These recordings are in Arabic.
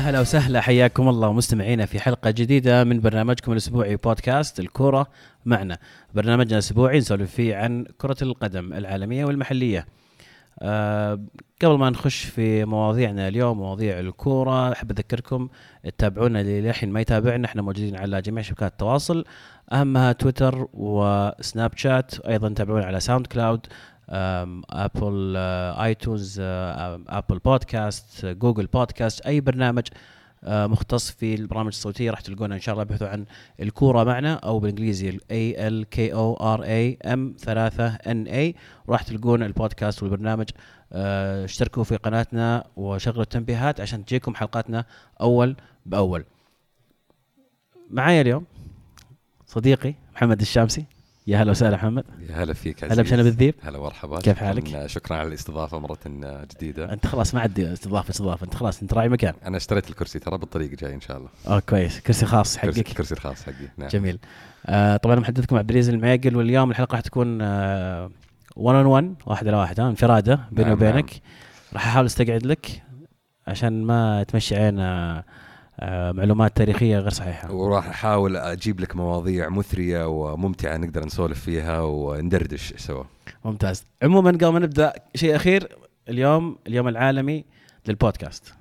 هلا وسهلا حياكم الله مستمعينا في حلقة جديدة من برنامجكم الأسبوعي بودكاست الكورة معنا. برنامجنا الأسبوعي نسولف فيه عن كرة القدم العالمية والمحلية. أه قبل ما نخش في مواضيعنا اليوم مواضيع الكورة أحب أذكركم تتابعونا اللي للحين ما يتابعنا إحنا موجودين على جميع شبكات التواصل أهمها تويتر وسناب شات أيضا تابعونا على ساوند كلاود ابل ايتونز ابل بودكاست جوجل بودكاست أي برنامج مختص في البرامج الصوتية راح تلقونه إن شاء الله ابحثوا عن الكورة معنا أو بالإنجليزي اي ال كي أو ار اي ام 3 ان اي راح تلقون البودكاست والبرنامج. اشتركوا في قناتنا وشغلوا التنبيهات عشان تجيكم حلقاتنا أول بأول. معايا اليوم صديقي محمد الشامسي. يا هلا وسهلا محمد. يا هلا فيك هلا بشنب الذيب. هلا مرحبا كيف حالك؟ شكراً- على الاستضافة مرة جديدة. أنت خلاص ما عاد استضافة استضافة. أنت خلاص أنت راعي مكان. أنا اشتريت الكرسي ترى بالطريق جاي إن شاء الله. آه كويس. كرسي خاص حقك. كرسي الخاص حقي. نعم. جميل. آه طبعا محدثكم عبد العزيز المعيقل واليوم الحلقة راح تكون 1 اون 1 واحد على واحد. ها انفرادة بيني نعم، وبينك. راح أحاول أستقعد لك عشان ما تمشي عينا آه معلومات تاريخية غير صحيحة. وراح أحاول أجيب لك مواضيع مثرية وممتعة نقدر نسولف فيها وندردش سوا. ممتاز. عموما قبل ما نبدأ شيء أخير اليوم اليوم العالمي للبودكاست.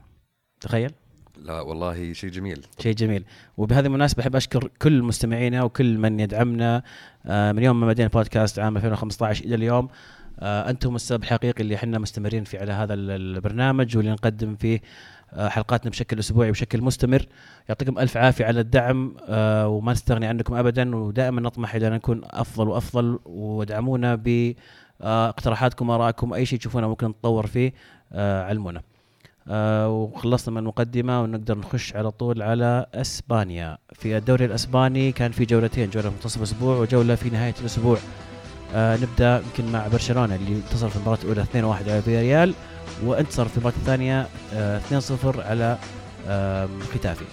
تخيل. لا والله شيء جميل. شيء جميل. وبهذه المناسبة أحب أشكر كل مستمعينا وكل من يدعمنا آه، من يوم ما بدينا البودكاست عام 2015 إلى اليوم. آه، أنتم السبب الحقيقي اللي إحنا مستمرين في على هذا ال- البرنامج واللي نقدم فيه آه، حلقاتنا بشكل أسبوعي وبشكل مستمر. يعطيكم ألف عافية على الدعم آه، وما نستغني عنكم أبدا. ودائما نطمح إلى أن نكون أفضل وأفضل وادعمونا باقتراحاتكم وآرائكم. أي شيء تشوفونه ممكن نتطور فيه آه، علمونا. آه وخلصنا من المقدمة ونقدر نخش على طول على أسبانيا. في الدوري الأسباني كان في جولتين جولة في منتصف الأسبوع وجولة في نهاية الأسبوع. آه نبدأ يمكن مع برشلونة اللي انتصر في المباراة الأولى 2-1 على فياريال. وانتصر في المباراة الثانية آه 2-0 على آه ختافي.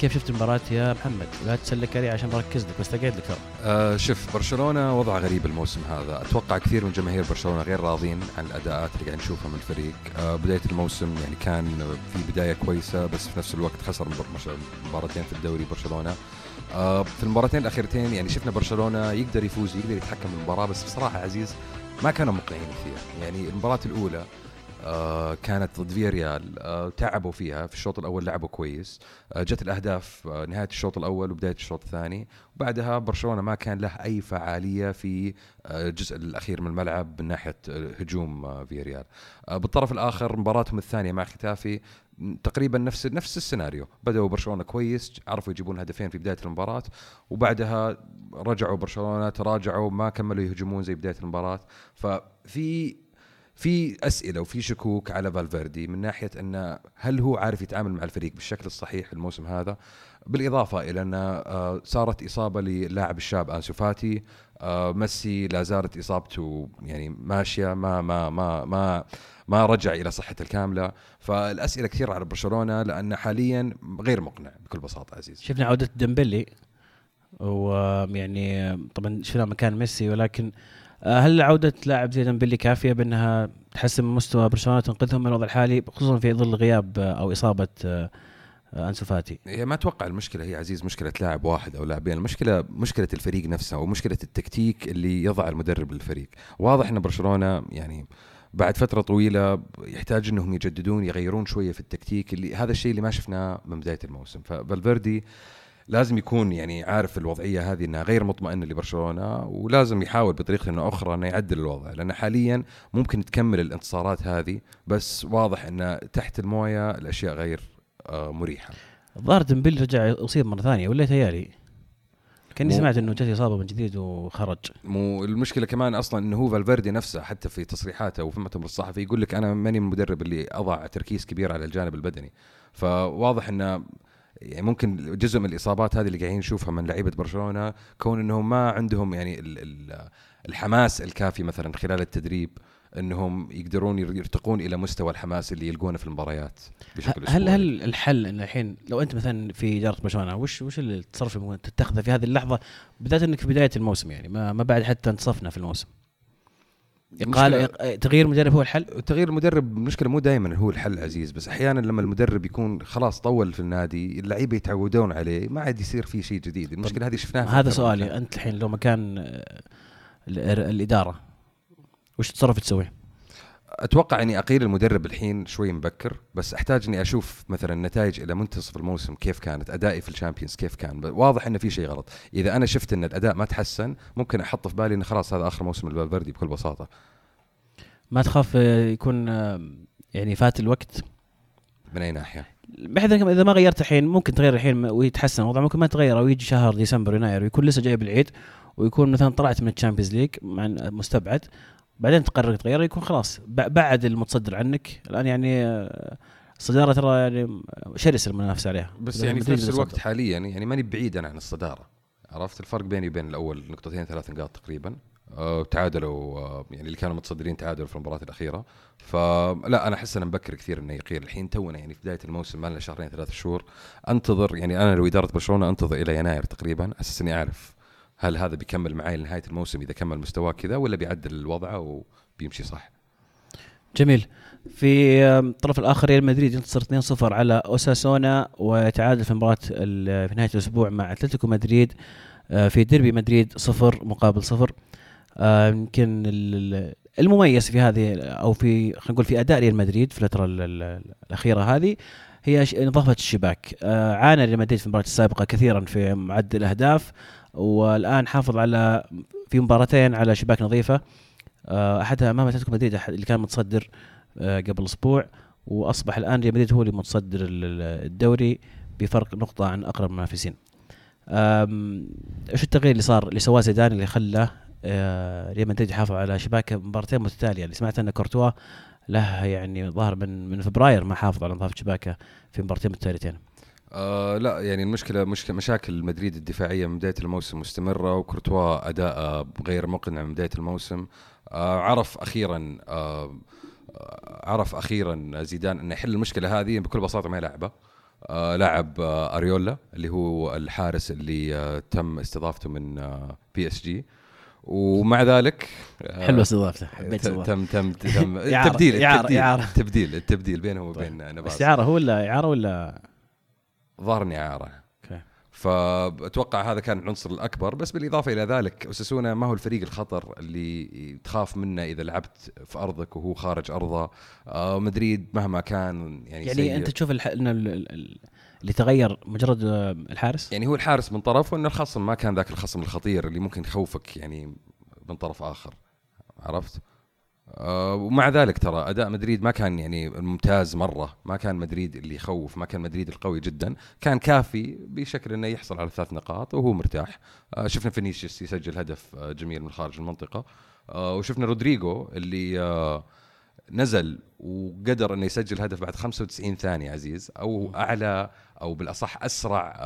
كيف شفت المباراة يا محمد؟ لا تسلك علي عشان بركز لك بس تقعد لك آه شوف برشلونة وضع غريب الموسم هذا. أتوقع كثير من جماهير برشلونة غير راضين عن الأداءات اللي قاعد نشوفها من الفريق. آه بداية الموسم يعني كان في بداية كويسة بس في نفس الوقت خسر مبار- مباراتين في الدوري برشلونة. آه في المباراتين الأخيرتين يعني شفنا برشلونة يقدر يفوز يقدر يتحكم بالمباراة بس بصراحة عزيز ما كانوا مقنعين فيها. يعني المباراة الأولى آه كانت ضد فياريال آه تعبوا فيها في الشوط الأول لعبوا كويس. آه جت الأهداف آه نهاية الشوط الأول وبداية الشوط الثاني. وبعدها برشلونة ما كان له أي فعالية في آه، الجزء الأخير من الملعب من ناحية آه، هجوم آه، فياريال آه، بالطرف الآخر مباراتهم الثانية مع ختافي تقريبا نفس نفس السيناريو. بدأوا برشلونة كويس عرفوا يجيبون هدفين في بداية المباراة. وبعدها رجعوا برشلونة تراجعوا ما كملوا يهجمون زي بداية المباراة. ففي في أسئلة وفي شكوك على فالفيردي من ناحية انه هل هو عارف يتعامل مع الفريق بالشكل الصحيح الموسم هذا؟ بالإضافة إلى أن آه، صارت إصابة للاعب الشاب أنسو فاتي آه، ميسي لا زالت إصابته يعني ماشية ما ما ما ما ما رجع إلى صحته الكاملة. فالأسئلة كثيرة على برشلونة لأن حاليا غير مقنع بكل بساطة عزيز شفنا عودة ديمبلي ويعني طبعا شفنا مكان ميسي ولكن هل عودة لاعب زي ديمبلي كافية بأنها تحسن من مستوى برشلونة تنقذهم من الوضع الحالي خصوصا في ظل غياب آه، أو إصابة آه، آه، أنسو فاتي؟ هي ما أتوقع المشكلة هي عزيز مشكلة لاعب واحد أو لاعبين المشكلة مشكلة الفريق نفسه ومشكله التكتيك اللي يضع المدرب للفريق. واضح إن برشلونة يعني بعد فترة طويلة يحتاج إنهم يجددون يغيرون شوية في التكتيك اللي هذا الشيء اللي ما شفناه من بداية الموسم. ففالفيردي لازم يكون يعني عارف الوضعية هذه إنها غير مطمئنة لبرشلونة ولازم يحاول بطريقة إنه أخرى إنه يعدل الوضع. لأن حاليا ممكن تكمل الانتصارات هذه بس واضح ان تحت الموية الأشياء غير آه، مريحة. الظاهر ديمبلي رجع يصيب مرة ثانية ولا تيالي كاني مو- سمعت إنه جت اصابه من جديد وخرج. مو المشكلة كمان أصلا إنه هو فالفيردي نفسه حتى في تصريحاته وفي المؤتمر الصحفي يقول لك أنا ماني من المدرب اللي أضع تركيز كبير على الجانب البدني. فواضح إنه يعني ممكن جزء من الإصابات هذه اللي قاعدين نشوفها من لعيبة برشلونة كون إنهم ما عندهم يعني ال- ال- الحماس الكافي مثلا خلال التدريب إنهم يقدرون ير- يرتقون إلى مستوى الحماس اللي يلقونه في المباريات بشكل هل أسبوعي. هل الحل إن الحين لو أنت مثلا في إدارة برشلونة وش وش التصرف اللي تتخذه في هذه اللحظة بالذات إنك في بداية الموسم يعني ما, ما بعد حتى انتصفنا في الموسم قال تغيير مدرب هو الحل؟ تغيير المدرب المشكلة مو دائما هو الحل عزيز بس أحيانا لما المدرب يكون خلاص طول في النادي اللعيبة يتعودون عليه ما عاد يصير في شيء جديد. المشكلة هذه شفناها هذا سؤالي أنت الحين لو مكان آه، الإدارة وش تصرف تسوي؟ أتوقع إني أقيل المدرب الحين شوي مبكر بس أحتاج إني أشوف مثلا النتائج إلى منتصف الموسم كيف كانت أدائي في ال Champions كيف كان. واضح إنه في شيء غلط. إذا أنا شفت إن الأداء ما تحسن ممكن أحط في بالي انه خلاص هذا آخر موسم لفالفيردي بكل بساطة. ما تخاف يكون يعني فات الوقت؟ من أي ناحية؟ بحيث إذا ما غيرت الحين ممكن تغير الحين ويتحسن. الوضع ممكن ما تغير أو يجي شهر ديسمبر يناير ويكون لسه جاي بالعيد ويكون مثلا طلعت من ال Champions League مع مستبعد. بعدين تقرر تغيره يكون خلاص. بعد المتصدر عنك. الآن يعني آه، الصدارة ترى يعني شرس المنافسة عليها. بس يعني في نفس الوقت حاليا يعني ماني بعيد أنا عن الصدارة. عرفت؟ الفرق بيني وبين الأول نقطتين ثلاث نقاط تقريبا. أه تعادلوا أه يعني اللي كانوا متصدرين تعادلوا في المباراة الأخيرة. فلا أنا أحس انه مبكر كثير إنه يقيل الحين. تونا يعني في بداية الموسم ما لنا شهرين ثلاث شهور. أنتظر يعني أنا لو إدارة برشلونة أنتظر إلى يناير تقريبا. أساس إني أعرف هل هذا بيكمل معي لنهاية الموسم إذا كمل مستواه كذا ولا بيعدل الوضع وبيمشي صح؟ جميل. في الطرف الآخر ريال مدريد ينتصر 2-0 على أوساسونا ويتعادل في مباراة في نهاية الأسبوع مع أتلتيكو مدريد آه، في ديربي مدريد صفر مقابل صفر. آه، يمكن المميز في هذه أو في خلينا نقول في أداء ريال مدريد في الفترة الأخيرة هذه هي نظافة الشباك. آه، عانى ريال مدريد في المباراة السابقة كثيرا في معدل الأهداف. والآن حافظ على في مباراتين على شباك نظيفة آه، أحدها أمام أتلتيكو مدريد اللي كان متصدر آه، قبل أسبوع وأصبح الآن ريال مدريد هو اللي متصدر الدوري بفرق نقطة عن أقرب المنافسين. إيش التغيير اللي صار اللي سواه زيدان اللي خلى آه، ريال مدريد يحافظ على شباكه مباراتين متتالية اللي سمعت أن كورتوا له يعني ظاهر من من فبراير ما حافظ على نظافة شباكه في مباراتين متتاليتين. آه لا يعني المشكلة مشكلة مشاكل مدريد الدفاعية من بداية الموسم مستمرة وكورتوا أداء غير مقنع من بداية الموسم. آه عرف أخيرا آه عرف أخيرا زيدان انه يحل المشكلة هذه بكل بساطة ما يلعبه آه لاعب آه أريولا اللي هو الحارس اللي آه تم استضافته من آه PSG. ومع ذلك آه حلوة استضافته حبيت تم تم تم, تم التبديل التبديل التبديل التبديل بينه وبين طيب. نباس استعاره هو ولا اعاره ولا؟ ظهرني أعاره. فأتوقع هذا كان العنصر الأكبر بس بالإضافة إلى ذلك اساسونا ما هو الفريق الخطر اللي تخاف منه إذا لعبت في أرضك وهو خارج أرضه. آه مدريد مهما كان يعني يعني سيء. أنت تشوف الح... ان اللي تغير مجرد الحارس؟ يعني هو الحارس من طرف وان الخصم ما كان ذاك الخصم الخطير اللي ممكن يخوفك يعني من طرف آخر. عرفت؟ آه ومع ذلك ترى أداء مدريد ما كان يعني ممتاز مرة. ما كان مدريد اللي يخوف ما كان مدريد القوي جدا. كان كافي بشكل إنه يحصل على ثلاث نقاط وهو مرتاح. آه شفنا فينيسيوس يسجل هدف آه جميل من خارج المنطقة. وشفنا رودريجو اللي نزل وقدر إنه يسجل هدف بعد 95 ثانية عزيز أو أعلى أو بالأصح أسرع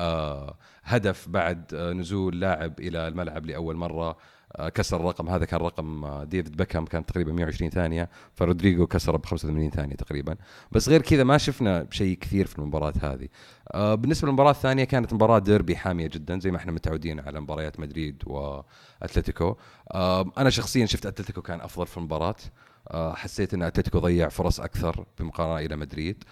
هدف بعد نزول لاعب إلى الملعب لأول مرة. كسر الرقم. هذا كان رقم آه، ديفيد بيكهام كان تقريبا 120 ثانية. فرودريجو كسره ب 85 ثانية تقريبا. بس غير كذا ما شفنا شيء كثير في المباراة هذه. آه، بالنسبة للمباراة الثانية كانت مباراة ديربي حامية جدا زي ما إحنا متعودين على مباريات مدريد وأتلتيكو. أنا شخصيا شفت أتلتيكو كان أفضل في المباراة. حسيت إن أتلتيكو ضيع فرص أكثر بمقارنه إلى مدريد.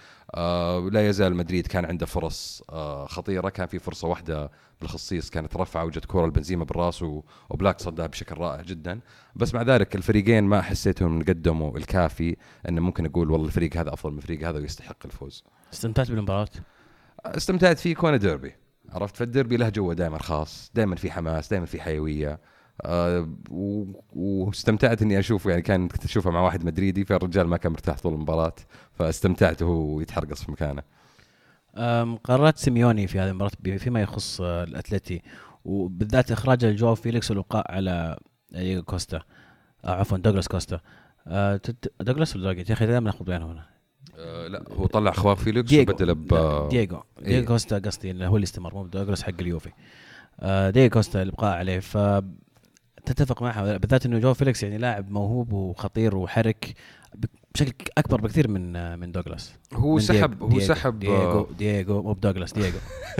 لا يزال مدريد كان عنده فرص خطيرة. كان في فرصة واحدة بالخصيص كانت رفعه وجت كورة البنزيما بالراس وبلاك صدها بشكل رائع جدا. بس مع ذلك الفريقين ما حسيتهم قدموا الكافي إنه ممكن أقول والله الفريق هذا أفضل من الفريق هذا ويستحق الفوز. استمتعت بالمباراة؟ استمتعت فيه كونه ديربي. عرفت؟ فالديربي له جوه دائما خاص دائما في حماس دائما في حيوية. أه واستمتعت إني أشوفه. يعني كان كنت أشوفه مع واحد مدريدي فالرجال ما كان مرتاح طول المباراة فاستمتعت وهو يتحرقص في مكانه. قرارات سيميوني في هذه المباراة فيما يخص آه، الأتلتي وبالذات إخراج جواو فيليكس والابقاء على دييغو كوستا آه عفوا دوغلاس كوستا. آه دوغلاس ولا يا أخي دائما ناخذ بينهم هنا. آه لا هو طلع جواو فيليكس وبدل ب دييغو دييغو. إيه. كوستا قصدي هو اللي استمر مو دوغلاس حق اليوفي. آه دييغو كوستا الإبقاء عليه. ف تتفق معها بالذات إنه جو فيليكس يعني لاعب موهوب وخطير وحرك. بشكل أكبر بكثير من من دوغلاس. هو من سحب هو سحب دييغو آه، دييغو مو بدوغلاس دييغو.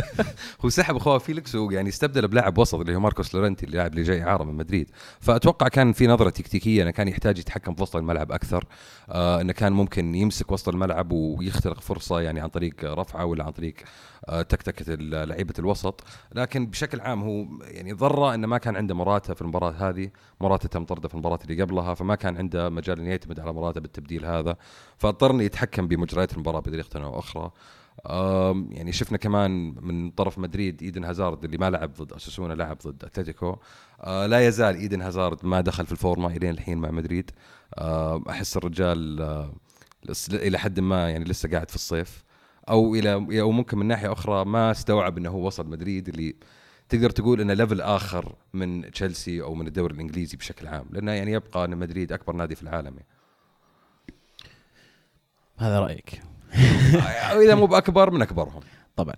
هو سحب جواو فيليكس ويعني استبدل بلاعب وسط اللي هو ماركوس لورنتي اللاعب اللي جاي اعاره من مدريد. فأتوقع كان في نظرة تكتيكية إنه كان يحتاج يتحكم في وسط الملعب أكثر. آه إنه كان ممكن يمسك وسط الملعب ويخترق فرصة يعني عن طريق رفعه ولا عن طريق آه تكتكة لعيبة الوسط. لكن بشكل عام هو يعني ضره إنه ما كان عنده مراته في المباراة هذه. مراته تم طرده في المباراة اللي قبلها فما كان عنده مجال إنه يعتمد على مراته بالتبديل هذا. فاضطر يتحكم بمجريات المباراة بطريقه أو أخرى. يعني شفنا كمان من طرف مدريد إيدن هازارد اللي ما لعب ضد أساسونا لعب ضد أتلتيكو. آه لا يزال إيدن هازارد ما دخل في الفورمة إلين الحين مع مدريد. آه أحس الرجال لس- إلى حد ما يعني لسه قاعد في الصيف. أو إلى أو ممكن من ناحية أخرى ما استوعب إنه هو وصل مدريد اللي تقدر تقول إنه level آخر من تشيلسي أو من الدوري الإنجليزي بشكل عام. لأنه يعني يبقى إن مدريد أكبر نادي في العالم يعني. هذا رأيك. إذا مو بأكبر من أكبرهم. طبعا.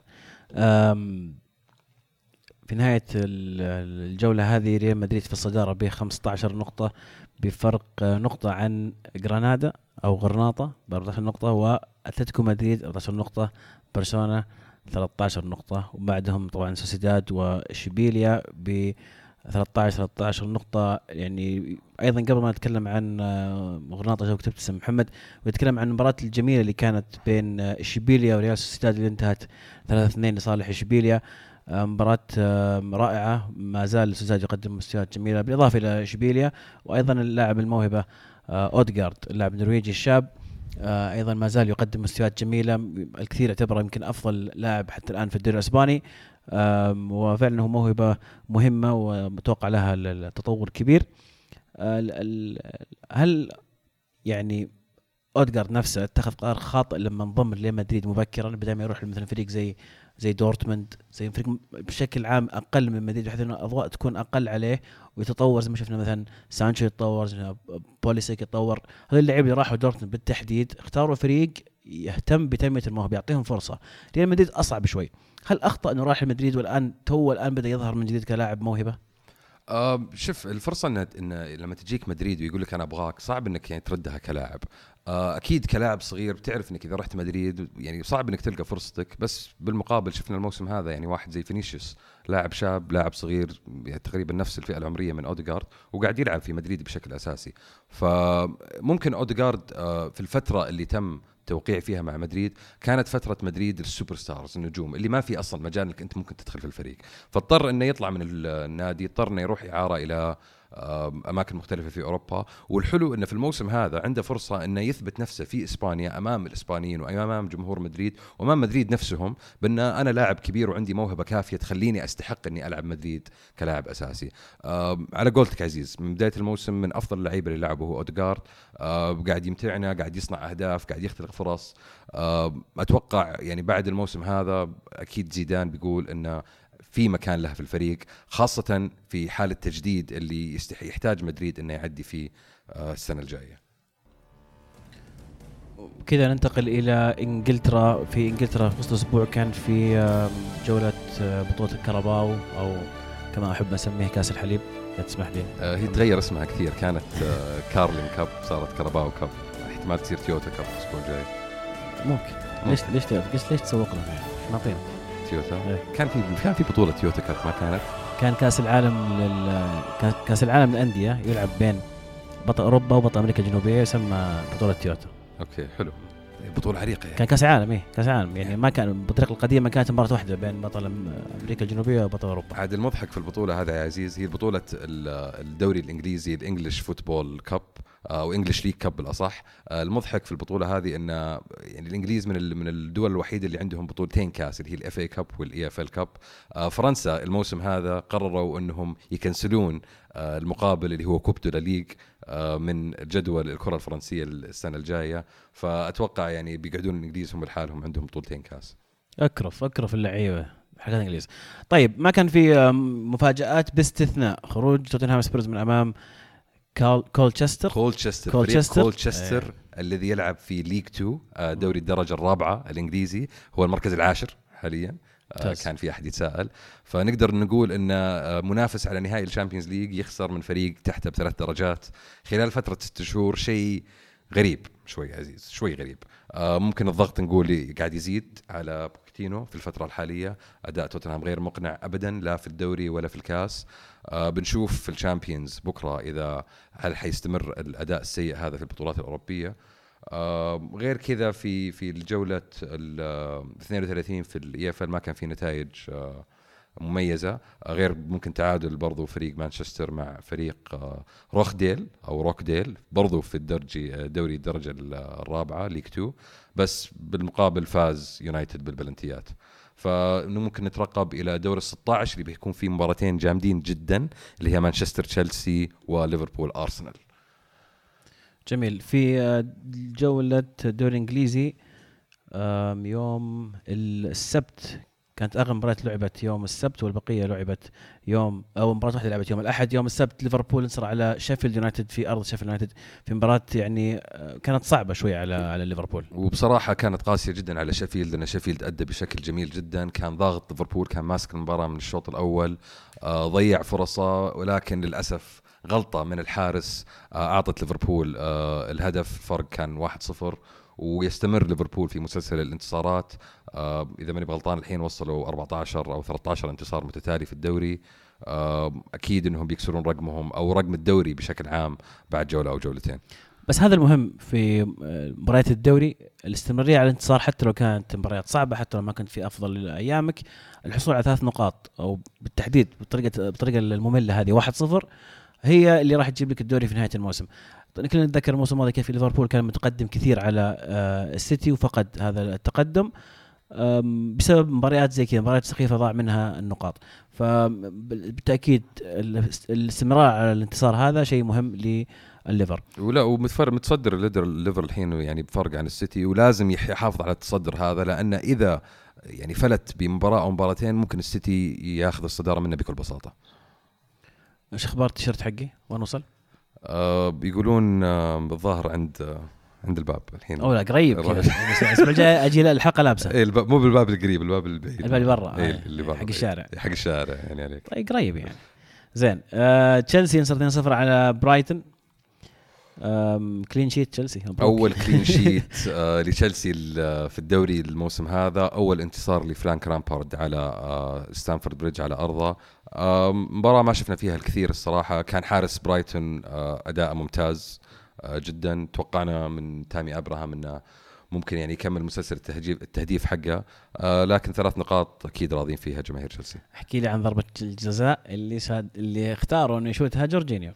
في نهاية ال- الجولة هذه ريال مدريد في الصدارة ب 15 نقطة بفرق نقطة عن جرانادا أو غرناطة ب 14 نقطة وأتلتيكو مدريد 14 نقطة برشلونة 13 نقطة وبعدهم طبعا سوسيداد وإشبيليا ب 13 13 نقطة. يعني أيضا قبل ما نتكلم عن غرناطة كتبت اسم محمد ونتكلم عن المباراة الجميلة اللي كانت بين آه، إشبيليا وريال سوسيداد اللي انتهت 3 2 لصالح إشبيليا. آه، مباراة آه، رائعة. ما زال سوسيداد يقدم مستويات جميلة بالإضافة إلى إشبيليا وأيضا اللاعب الموهبة أودغارد اللاعب النرويجي الشاب. أيضا ما زال يقدم مستويات جميلة الكثير يعتبره يمكن أفضل لاعب حتى الآن في الدوري الأسباني. وفعلا هو موهبة مهمة ومتوقع لها التطور كبير. آه، هل يعني اودجارد نفسه اتخذ قرار خاطئ لما انضم لريال مدريد مبكرا بدل ما يروح مثلا فريق زي زي دورتموند زي فريق بشكل عام أقل من مدريد بحيث إنه الاضواء تكون أقل عليه ويتطور زي ما شفنا مثلا سانشو يتطور بوليسيك يتطور. هذول اللعيبة اللي راحوا دورتموند بالتحديد اختاروا فريق يهتم بتنمية الموهبه يعطيهم فرصة. ريال مدريد أصعب شوي. هل أخطأ إنه راح لمدريد والآن تو الآن بدأ يظهر من جديد كلاعب موهبة؟ آه شوف الفرصة ان إن لما تجيك مدريد ويقول لك أنا أبغاك صعب إنك يعني تردها كلاعب. آه أكيد كلاعب صغير بتعرف إنك إذا رحت مدريد يعني صعب إنك تلقى فرصتك بس بالمقابل شفنا الموسم هذا يعني واحد زي فينيسيوس لاعب شاب لاعب صغير يعني تقريبا نفس الفئة العمرية من اوديجارد وقاعد يلعب في مدريد بشكل أساسي. فممكن اوديجارد آه في الفترة اللي تم توقيع فيها مع مدريد كانت فترة مدريد ال super stars النجوم اللي ما في أصلا مجال إنك أنت ممكن تدخل في الفريق. فاضطر إنه يطلع من النادي اضطر إنه يروح إعارة إلى أماكن مختلفة في أوروبا. والحلو إنه في الموسم هذا عنده فرصة إنه يثبت نفسه في إسبانيا أمام الإسبانيين وأمام جمهور مدريد وأمام مدريد نفسهم بأن أنا لاعب كبير وعندي موهبة كافية تخليني أستحق إني ألعب مدريد كلاعب أساسي. على قولتك عزيز من بداية الموسم من أفضل اللعيبة اللي لعبه هو اودجارد قاعد يمتعنا قاعد يصنع أهداف قاعد يختلق فرص. أتوقع يعني بعد الموسم هذا أكيد زيدان بيقول إنه في مكان له في الفريق خاصة في حال التجديد اللي يستح يحتاج مدريد إنه يعدي فيه آه، السنة الجاية. كذا ننتقل إلى إنجلترا. في إنجلترا في وسط الأسبوع كان في جولة آه، بطولة ال Carabao أو كما أحب أسميه كأس الحليب. اذا تسمح لي. آه، هي تغير اسمها كثير. كانت Carling Cup صارت Carabao Cup. احتمال تصير Toyota Cup الأسبوع الجاي. ممكن. ليش ليش ليش ليش تسوق يعني نعطيهم تويوتا إيه. كان في كان في بطولة Toyota Cup ما كانت؟ كان كأس العالم لل كا- كأس العالم للأندية يلعب بين بطل أوروبا وبطل أمريكا الجنوبية يسمى بطولة تويوتا أوكي حلو. بطولة عريقة يعني. كان كأس عالم إيه كأس عالم يعني ما كان بالطريقة القديمة كانت مباراه واحدة بين بطل أمريكا الجنوبية وبطل أوروبا عاد المضحك في البطولة هذا يا عزيز هي بطولة ال- الدوري الإنجليزي ال English Football Cup أو English League Cup بالأصح. آه، المضحك في البطولة هذه إن يعني الإنجليز من من الدول الوحيدة اللي عندهم بطولتين كاس اللي هي ال FA Cup وال EFL Cup فرنسا الموسم هذا قرروا إنهم يكنسلون آه، المقابل اللي هو Coupe de Ligue آه، من جدول الكرة الفرنسية السنة الجاية. فأتوقع يعني بيقعدون الإنجليز هم لحالهم عندهم بطولتين كاس. أكرف أكرف اللعيبة حقت الإنجليز. طيب ما كان في مفاجآت باستثناء خروج توتنهام سبيرز من أمام كول كولتشستر كولتشستر كولتشستر. كولتشستر الذي يلعب في League 2 آه، دوري الدرجة الرابعة الإنجليزي. هو المركز العاشر حاليا. آه، ممتاز. كان في أحد يتساءل. فنقدر نقول إن آه، منافس على نهائي ال Champions League يخسر من فريق تحته بثلاث درجات خلال فترة ست شهور. شيء غريب شوي عزيز شوي غريب. ممكن الضغط نقول قاعد يزيد على بوكيتينو في الفترة الحالية. أداء توتنهام غير مقنع ابدا لا في الدوري ولا في الكاس. آه بنشوف في ال Champions بكرة إذا هل حيستمر الأداء السيء هذا في البطولات الأوروبية. آه غير كذا في في الجوله ال 32 في ال EFL ما كان في نتائج آه مميزة. غير ممكن تعادل برضو فريق مانشستر مع فريق آه، روخديل أو روكديل برضو في الدرجي آه، دوري الدرجة الرابعة League 2 بس بالمقابل فاز يونايتد بالبلنتيات. فإنه ممكن نترقب إلى دور ال 16 اللي بيكون فيه مباراتين جامدين جدا اللي هي مانشستر تشيلسي وليفربول أرسنال. جميل. في آه، جولة الدوري الانجليزي يوم السبت كانت اغلب مباريات لعبت يوم السبت والبقية لعبت يوم أو مباراة واحدة لعبت يوم الأحد. يوم السبت ليفربول انتصر على شيفيلد يونايتد في أرض شيفيلد يونايتد. في مباراة يعني آه، كانت صعبة شوي على على ليفربول. وبصراحة كانت قاسية جدا على شيفيلد لأن شيفيلد أدى بشكل جميل جدا. كان ضاغط ليفربول كان ماسك المباراة من الشوط الأول آه، ضيع فرصة ولكن للأسف غلطة من الحارس آه، أعطت ليفربول الهدف. فرق كان 1-0 ويستمر ليفربول في مسلسل الانتصارات. إذا ماني غلطان الحين وصلوا 14 أو 13 انتصار متتالي في الدوري. آه أكيد إنهم بيكسرون رقمهم أو رقم الدوري بشكل عام بعد جولة أو جولتين. بس هذا المهم في آه، مباريات الدوري. الاستمرارية على الانتصار حتى لو كانت مباريات صعبة حتى لو ما كنت في أفضل أيامك الحصول على ثلاث نقاط أو بالتحديد بطريقة بالطريقة المملة هذه 1-0 هي اللي راح تجيب لك الدوري في نهاية الموسم. طيب كلنا نتذكر الموسم الماضي كيف ليفربول كان متقدم كثير على آه، السيتي وفقد هذا التقدم. بسبب مباريات زي كذا مباريات سخيفة ضاع منها النقاط فبالتاكيد الاستمرار على الانتصار هذا شيء مهم لليفر ولا ومتصدر الليفر الحين يعني بفرق عن السيتي ولازم يحافظ على التصدر هذا لأن إذا يعني فلت بمباراة أو مباراتين ممكن السيتي ياخذ الصدارة منه بكل بساطة. إيش أخبار التيشيرت حقي؟ وين وصل؟ آه بيقولون آه بالظاهر عند آه عند الباب الحين. أو لا قريب الأسبوع الجاي أجي الحلقة لابسة. اي مو بالباب القريب الباب البعيد. الباب اللي برا. اي اللي برا حق الشارع. حق الشارع يعني عليك. طيب قريب يعني. زين آه تشيلسي ينصر 2-0 على برايتون. clean sheet تشيلسي. أول clean sheet آه لتشيلسي في الدوري الموسم هذا. أول انتصار لفرانك لامبارد على آه ستانفورد بريدج على أرضه. آه مباراة ما شفنا فيها الكثير الصراحة. كان حارس برايتون آه أداء ممتاز. آه جدا. توقعنا من تامي أبراهام إنه ممكن يعني يكمل مسلسل التهجيف التهديف حقه. آه لكن ثلاث نقاط أكيد راضين فيها جماهير تشيلسي. أحكي لي عن ضربة الجزاء اللي سا اللي اختاروا إنه يشوتها جورجينيو.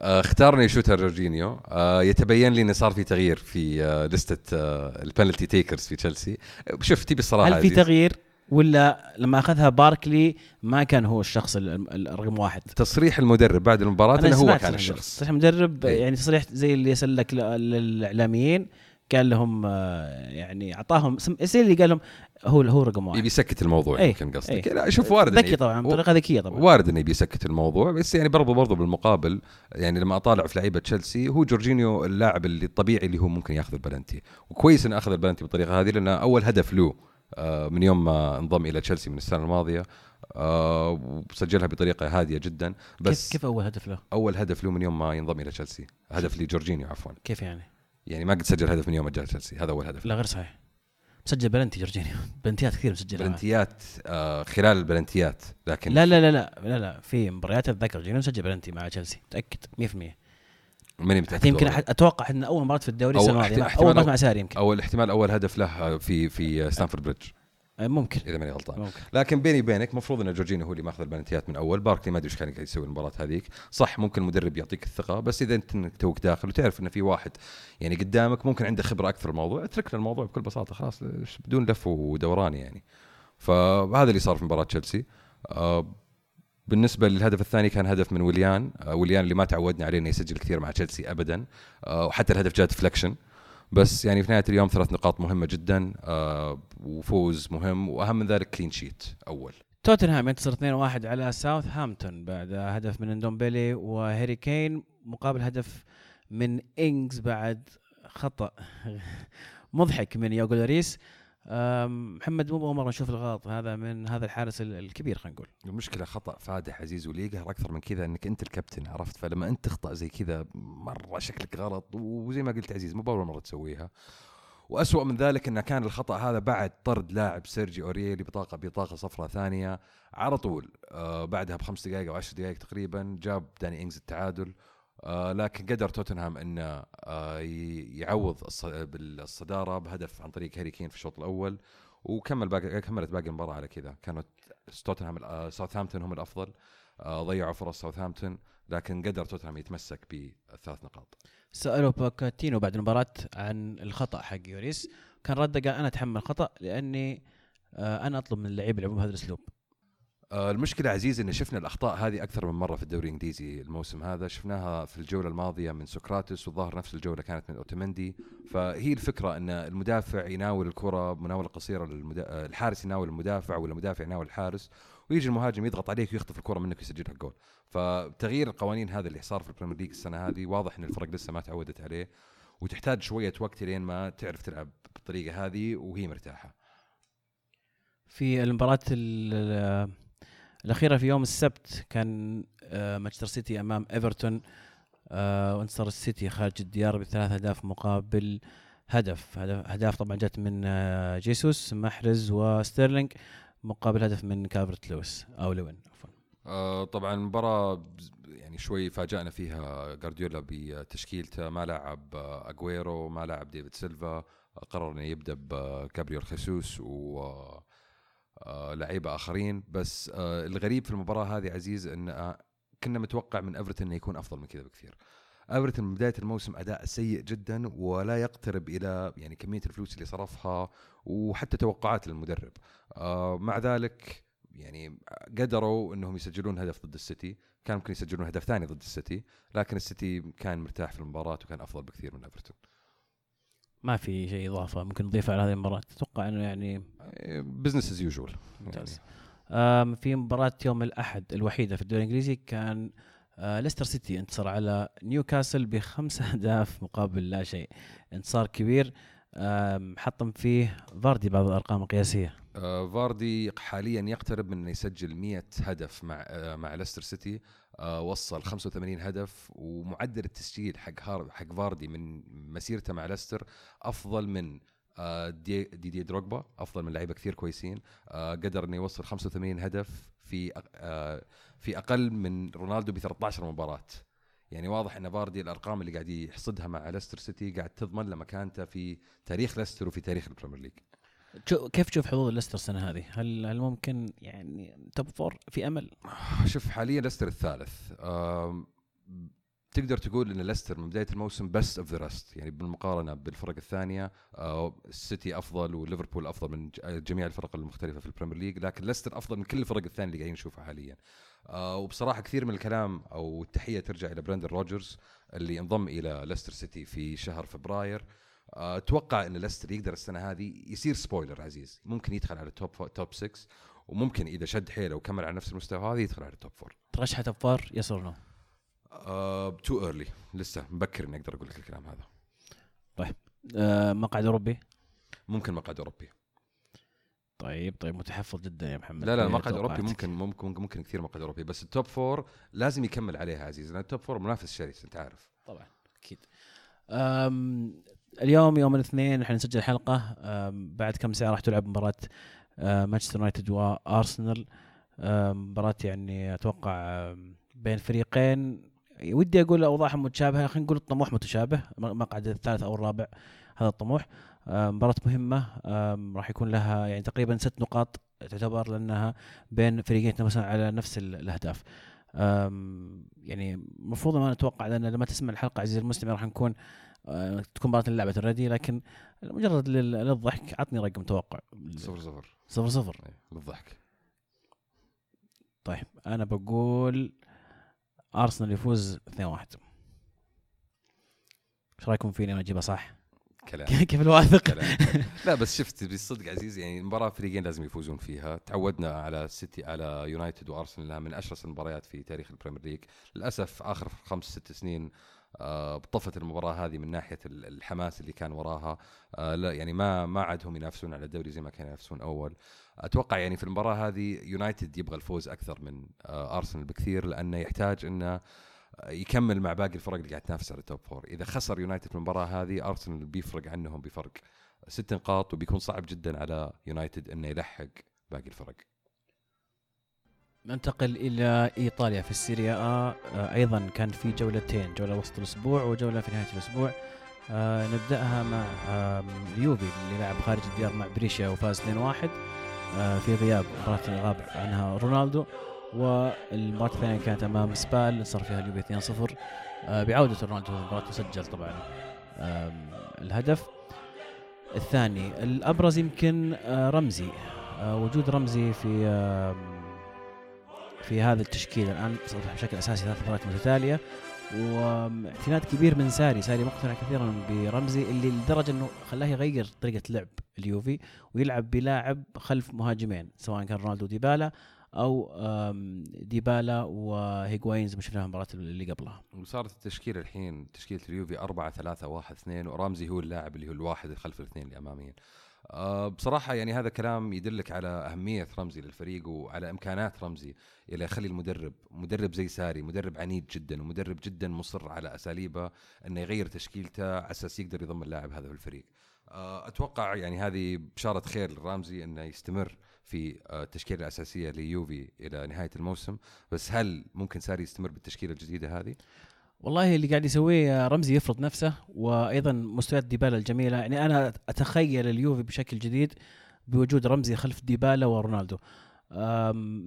آه، اختار إنه يشوتها جورجينيو. آه يتبين لي انه صار في تغيير في آه لستة آه ال penalty takers في تشيلسي. شوف تبي الصراحة هل في تغيير؟ ولا لما أخذها باركلي ما كان هو الشخص الرقم واحد. تصريح المدرب بعد المباراة إنه هو كان الشخص. تصريح المدرب إيه؟ يعني تصريح زي اللي يسلك للإعلاميين قال لهم آه، يعني أعطاهم زي اللي قال لهم هو هو رقم واحد. يبي يسكت الموضوع أي. يمكن قصدك. لا شوف وارد ذكي طبعا بطريقة ذكية طبعا. وارد إنه يبي يسكت الموضوع بس يعني برضو برضو بالمقابل يعني لما أطالع في لعيبة تشيلسي هو جورجينيو اللاعب اللي الطبيعي اللي هو ممكن ياخذ البلنتي وكويس إنه أخذ البلنتي بالطريقة هذه لأنه أول هدف له من يوم ما انضم إلى تشيلسي من السنة الماضية آه، وسجلها بطريقة هادية جدا. بس كيف, كيف أول هدف له؟ أول هدف له من يوم ما ينضم إلى تشيلسي. هدف لجورجينيو عفوا. كيف يعني؟ يعني ما قد سجل هدف من يوم ما جاء تشيلسي. هذا أول هدف لا غير صحيح. مسجل بلنتي جورجينيو. بلنتيات كثير مسجل بلنتيات آه خلال البلنتيات لكن لا لا لا لا لا, لا في مباريات أتذكر جورجينيو مسجل بلنتي مع تشيلسي. متأكد؟ 100% ماني متأكد يمكن أتوقع ان أول مباراة في الدوري السنة الماضية. أول مباراه مع ساري يمكن. أو الاحتمال أول هدف له في في ستانفورد بريدج آه، ممكن. إذا ماني غلطان. ممكن. لكن بيني وبينك المفروض إن جورجينيو هو اللي ماخذ البلنتيات من أول. باركلي ما أدري إيش كان قاعد يسوي المباراة هذيك. صح ممكن المدرب يعطيك الثقة بس إذا أنت توك داخل وتعرف إن في واحد يعني قدامك ممكن عنده خبرة أكثر الموضوع اترك له الموضوع بكل بساطة خلاص بدون لف ودوران يعني. فهذا اللي صار في مباراة تشيلسي. آه بالنسبة للهدف الثاني كان هدف من ويليان. آه ويليان اللي ما تعودنا عليه إنه يسجل كثير مع تشيلسي ابدا. آه وحتى الهدف جاء deflection بس يعني في نهاية اليوم ثلاث نقاط مهمة جدا آه وفوز مهم وأهم من ذلك clean sheet أول. توتنهام ينتصر 2-1 على ساوث هامبتون بعد هدف من ندومبيلي وهاري كين مقابل هدف من إنجز بعد خطأ مضحك من هوغو لوريس محمد مو مره نشوف الغلط. هذا من هذا الحارس ال- الكبير خلينا نقول. المشكلة خطأ فادح عزيز واللي يقهر أكثر من كذا إنك أنت الكابتن عرفت؟ فلما أنت تخطأ زي كذا مرة شكلك غلط وزي ما قلت عزيز مو بأول مرة تسويها. وأسوأ من ذلك انه كان الخطأ هذا بعد طرد لاعب سيرجي اورييه بطاقة بطاقة صفراء ثانية. على طول آه بعدها بخمس دقائق أو عشر دقائق تقريبا جاب داني إنجز التعادل. آه لكن قدر توتنهام إنه آه يعوض الص- بالصدارة بهدف عن طريق هاري كين في الشوط الأول وكمل باقي كملت باقي المباراة على كذا. كانت توتنهام آه، ساوثهامبتون هم الأفضل. ضيعوا فرص ساوثهامبتون لكن قدر توتنهام يتمسك بالثلاث نقاط. سألوا بوكيتينو بعد المباراة عن الخطأ حق لوريس. كان رده قال أنا أتحمل الخطا لأني أنا أطلب من اللعيبه يلعبون بهذا الأسلوب. المشكلة عزيز إن شفنا الأخطاء هذه أكثر من مرة في الدوري الإنجليزي الموسم هذا، شفناها في الجولة الماضية من سقراطس والظاهر نفس الجولة كانت من أوتاميندي، فهي الفكرة إن المدافع يناول الكرة بمناولة قصيرة للمدا... آه، الحارس يناول المدافع ولا المدافع يناول الحارس ويجي المهاجم يضغط عليك ويخطف الكرة منك ويسجل لك جول، فتغيير القوانين هذا اللي صار في البريمير ليج السنة هذه واضح إن الفرق لسه ما تعودت عليه وتحتاج شوية وقت لين ما تعرف تلعب بالطريقة هذه وهي مرتاحة. في المباراة ال- الأخيرة في يوم السبت كان آه، مانشستر سيتي أمام إيفرتون آه، وانتصر السيتي خارج الديار بثلاث أهداف مقابل هدف. أهداف طبعا جت من آه، جيسوس محرز وستيرلينج مقابل هدف من كالفرت لويس أو لوين عفوا. طبعا المباراة بز- يعني شوي فاجأنا فيها جارديولا بتشكيلته ما لعب اجويرو ما لعب ديفيد سيلفا قرر إنه يبدأ بجابرييل خيسوس و لعيبة آخرين. بس آه، الغريب في المباراة هذه عزيز إن آه، كنا نتوقع من إيفرتون إنه يكون أفضل من كذا بكثير. إيفرتون من بداية الموسم أداء سيء جدا ولا يقترب إلى يعني كمية الفلوس اللي صرفها وحتى توقعات المدرب. آه، مع ذلك يعني قدروا إنهم يسجلون هدف ضد السيتي. كان ممكن يسجلون هدف ثاني ضد السيتي لكن السيتي كان مرتاح في المباراة وكان أفضل بكثير من إيفرتون. ما في شيء إضافة ممكن نضيفه على هذه المباراة. أتوقع أنه يعني business as usual ممتاز. آم، في مباراة يوم الأحد الوحيدة في الدوري الإنجليزي كان آه، ليستر سيتي انتصر على نيوكاسل بخمس أهداف مقابل لا شيء. انتصار كبير. حطم فيه فاردي بعض الأرقام القياسية. آه فاردي حاليا يقترب من انه يسجل 100 هدف مع آه مع ليستر سيتي. وصل 85 هدف ومعدل التسجيل حق حق فاردي من مسيرته مع ليستر أفضل من آه دي, دي دروجبا أفضل من لعيبة كثير كويسين. آه قدر إنه يوصل 85 هدف في آه في أقل من رونالدو ب 13 مباراة. يعني واضح إن فاردي الأرقام اللي قاعد يحصدها مع ليستر سيتي قاعد تضمن له مكانته في تاريخ ليستر وفي تاريخ البريمير ليج. كيف تشوف حظوظ ليستر السنة هذه؟ هل هل ممكن يعني top four في أمل؟ شوف حاليا ليستر الثالث تقدر تقول إن ليستر من بداية الموسم best of the rest يعني بالمقارنة بالفرق الثانية آه، السيتي أفضل وليفربول أفضل من ج- جميع الفرق المختلفة في ال Premier League لكن ليستر أفضل من كل الفرق الثانية اللي قاعدين نشوفها حاليا آه، وبصراحة كثير من الكلام أو التحية ترجع إلى بريندان رودجرز اللي انضم إلى ليستر سيتي في شهر فبراير آه، أتوقع إن ليستر يقدر السنة هذه يصير spoiler عزيز. ممكن يدخل على ال top top 6 وممكن إذا شد حيله وكمل على نفس المستوى هذا يدخل على ال top 4 ترشح top four yes or no؟ too early لسه مبكر إني أقدر أقول لك الكلام هذا. آه، مقعد أوروبي؟ ممكن مقعد أوروبي. طيب طيب متحفظ جدا يا محمد. لا لا إيه مقعد أوروبي؟ ممكن ممكن ممكن, كثير مقعد أوروبي بس ال top four لازم يكمل عليها عزيز لأن ال top four منافس شرس أنت عارف. طبعا أكيد. اليوم يوم الاثنين إحنا نسجل حلقة. بعد كم ساعة راح تلعب مباراة أه، مانشستر يونايتد وأرسنال. أم، مباراة يعني أتوقع بين فريقين. ودي أقول أوضاعهم متشابهة. خلينا نقول الطموح متشابه. م- مقعد الثالث أو الرابع هذا الطموح. أم، مباراة مهمة. راح يكون لها يعني تقريبا ست نقاط تعتبر لأنها بين فريقين يتنافسون على نفس ال- الأهداف. يعني المفروض ما نتوقع لأن لما تسمع الحلقة عزيزي المستمع راح نكون تكون مباراة لعبت already لكن مجرد لل- للضحك عطني رقم توقع. صفر صفر. صفر صفر. إيه، للضحك. طيب أنا بقول ارسنال يفوز 2-1 إيش رأيكم فيني أنا اجيبها صح؟ كلام. كيف الواثق؟ كلام. لا بس شفت بالصدق عزيز يعني المباراه فريقين لازم يفوزون فيها. تعودنا على سيتي على يونايتد وأرسنال من أشرس المباريات في تاريخ ال Premier League. للأسف آخر خمس ست سنين آه، طفت المباراة هذه من ناحية ال- الحماس اللي كان وراها. آه، لا يعني ما ما عادهم ينافسون على الدوري زي ما كانوا ينافسون أول. أتوقع يعني في المباراة هذه يونايتد يبغى الفوز أكثر من آه، أرسنال بكثير لأنه يحتاج إنه يكمل مع باقي الفرق اللي قاعد تنافس على ال top four إذا خسر يونايتد في المباراة هذه أرسنال بيفرق عنهم بفرق ست نقاط وبيكون صعب جدا على يونايتد إنه يلحق باقي الفرق. ننتقل إلى إيطاليا في السيريا. آ آه، أيضا كان في جولتين جولة وسط الأسبوع وجولة في نهاية الأسبوع. آه نبدأها مع آه اليوفي اللي لعب خارج الديار مع بريشيا وفاز 2-1 آه في غياب مباراه غاب عنها رونالدو. والمباراة الثانية كانت أمام سبال صار فيها اليوفي 2-0 آه بعودة رونالدو. في المباراه وسجل طبعا آم، الهدف. الثاني الأبرز يمكن آه رمزي آه وجود رمزي في آم، في هذا التشكيل الآن صرح بشكل أساسي ثلاث مباريات متتالية واعتماد كبير من ساري. ساري مقتنع كثيرا برمزي اللي لدرجة إنه خلاه يغير طريقة لعب اليوفي ويلعب بلاعب خلف مهاجمين سواء كان رونالدو ديبالا أو ديبالا وهيغوايين زي ما شفنا في المباراه اللي قبلها. وصارت التشكيلة الحين تشكيلة اليوفي 4 3 1 2 ورامزي هو اللاعب اللي هو الواحد خلف الاثنين اللي أه بصراحة يعني هذا كلام يدلك على أهمية رمزي للفريق وعلى إمكانات رمزي إلى يخلي المدرب مدرب زي ساري مدرب عنيد جدا ومدرب جدا مصر على أساليبه أنه يغير تشكيلته على أساس يقدر يضم اللاعب هذا في الفريق أه أتوقع يعني هذه بشارة خير لرامزي أنه يستمر في آه، التشكيلة الأساسية ليوفي إلى نهاية الموسم بس هل ممكن ساري يستمر بالتشكيلة الجديدة هذه؟ والله اللي قاعد يسويه رمزي يفرض نفسه وأيضا مستويات ديبالا الجميلة. يعني أنا أتخيل اليوفي بشكل جديد بوجود رمزي خلف ديبالا ورونالدو.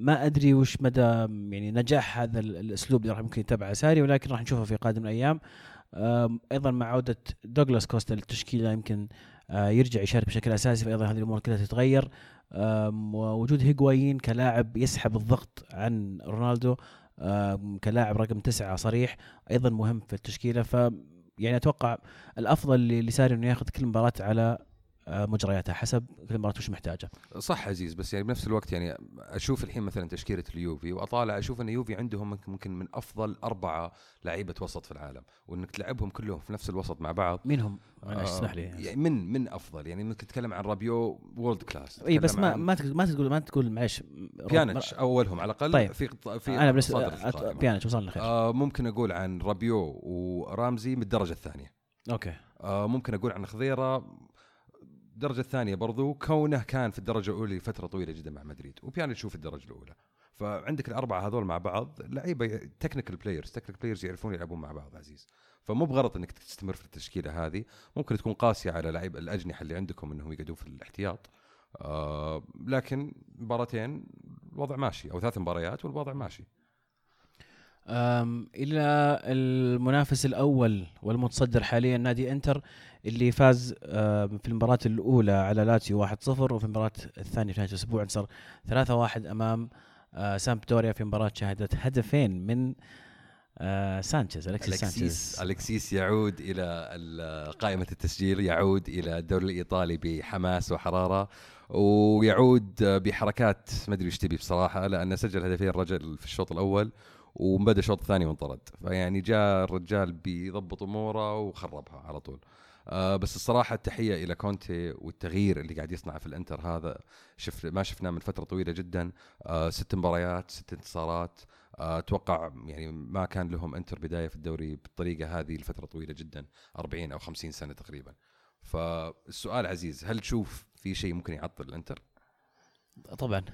ما أدري وش مدى يعني نجاح هذا ال- الأسلوب اللي راح ممكن يتبعه ساري ولكن راح نشوفه في قادم الأيام. أيضا مع عودة دوغلاس كوستا للتشكيلة يمكن آه، يرجع يشارك بشكل أساسي فايضا هذه الأمور كلها تتغير. ووجود هيغوايين كلاعب يسحب الضغط عن رونالدو. كلاعب رقم تسعة صريح أيضا مهم في التشكيلة ف يعني أتوقع الأفضل لساري إنه ياخذ كل مباراة على مجرياتها حسب كل مباراه وش محتاجة. صح عزيز بس يعني بنفس الوقت يعني أشوف الحين مثلا تشكيلة اليوفي وأطالع أشوف إن اليوفي عندهم ممكن- من أفضل أربعة لعيبة وسط في العالم وإنك تلعبهم كلهم في نفس الوسط مع بعض. مين هم؟ آه، اسمح لي؟ يعني من من أفضل. يعني إنك تتكلم عن رابيو world class إي بس ما ما تقول ما تقول ما تقول معلش بيانيتش أولهم على الأقل طيب. في في أنا بس. بيانيتش وصلنا خير آه ممكن أقول عن رابيو ورامزي من الدرجة الثانية. أوكي. آه ممكن أقول عن خضيرة الدرجة الثانية برضو كونه كان في الدرجة الأولى لفترة طويلة جدا مع مدريد وبيانيتش هو في الدرجة الأولى. فعندك الأربعة هذول مع بعض لعيبة technical players technical players يعرفون يلعبون مع بعض عزيز. فمو بغلط إنك تستمر في التشكيلة هذه ممكن تكون قاسية على لعيب الأجنحة اللي عندكم إنهم يقعدون في الاحتياط. آه لكن مباراتين الوضع ماشي أو ثلاث مباريات والوضع ماشي. إلى المنافس الأول والمتصدر حاليا نادي إنتر اللي فاز في المباراة الأولى على لاتسيو 1-0 وفي المباراة الثانية في نهاية الأسبوع انتصر 3-1 أمام آه، سامبدوريا في مباراة شهدت هدفين من آه، سانشيز الكسيس سانشيز. الكسيس يعود إلى ال- قائمة التسجيل يعود إلى الدوري الإيطالي بحماس وحرارة ويعود بحركات ما أدري إيش تبي بصراحة لأنه سجل هدفين الرجل في الشوط الأول وبدا الشوط الثاني وانطرد. فيعني جاء الرجال بيضبط اموره وخربها على طول. آه بس الصراحة التحية إلى كونتي والتغيير اللي قاعد يصنعه في الإنتر هذا. شف ما شفناه من فترة طويلة جدا. آه ست مباريات ست انتصارات. آه، أتوقع يعني ما كان لهم إنتر بداية في الدوري بالطريقة هذه لفترة طويلة جدا. 40 أو 50 سنة تقريبا. فالسؤال عزيز هل تشوف في شيء ممكن يعطل الإنتر؟ طبعا.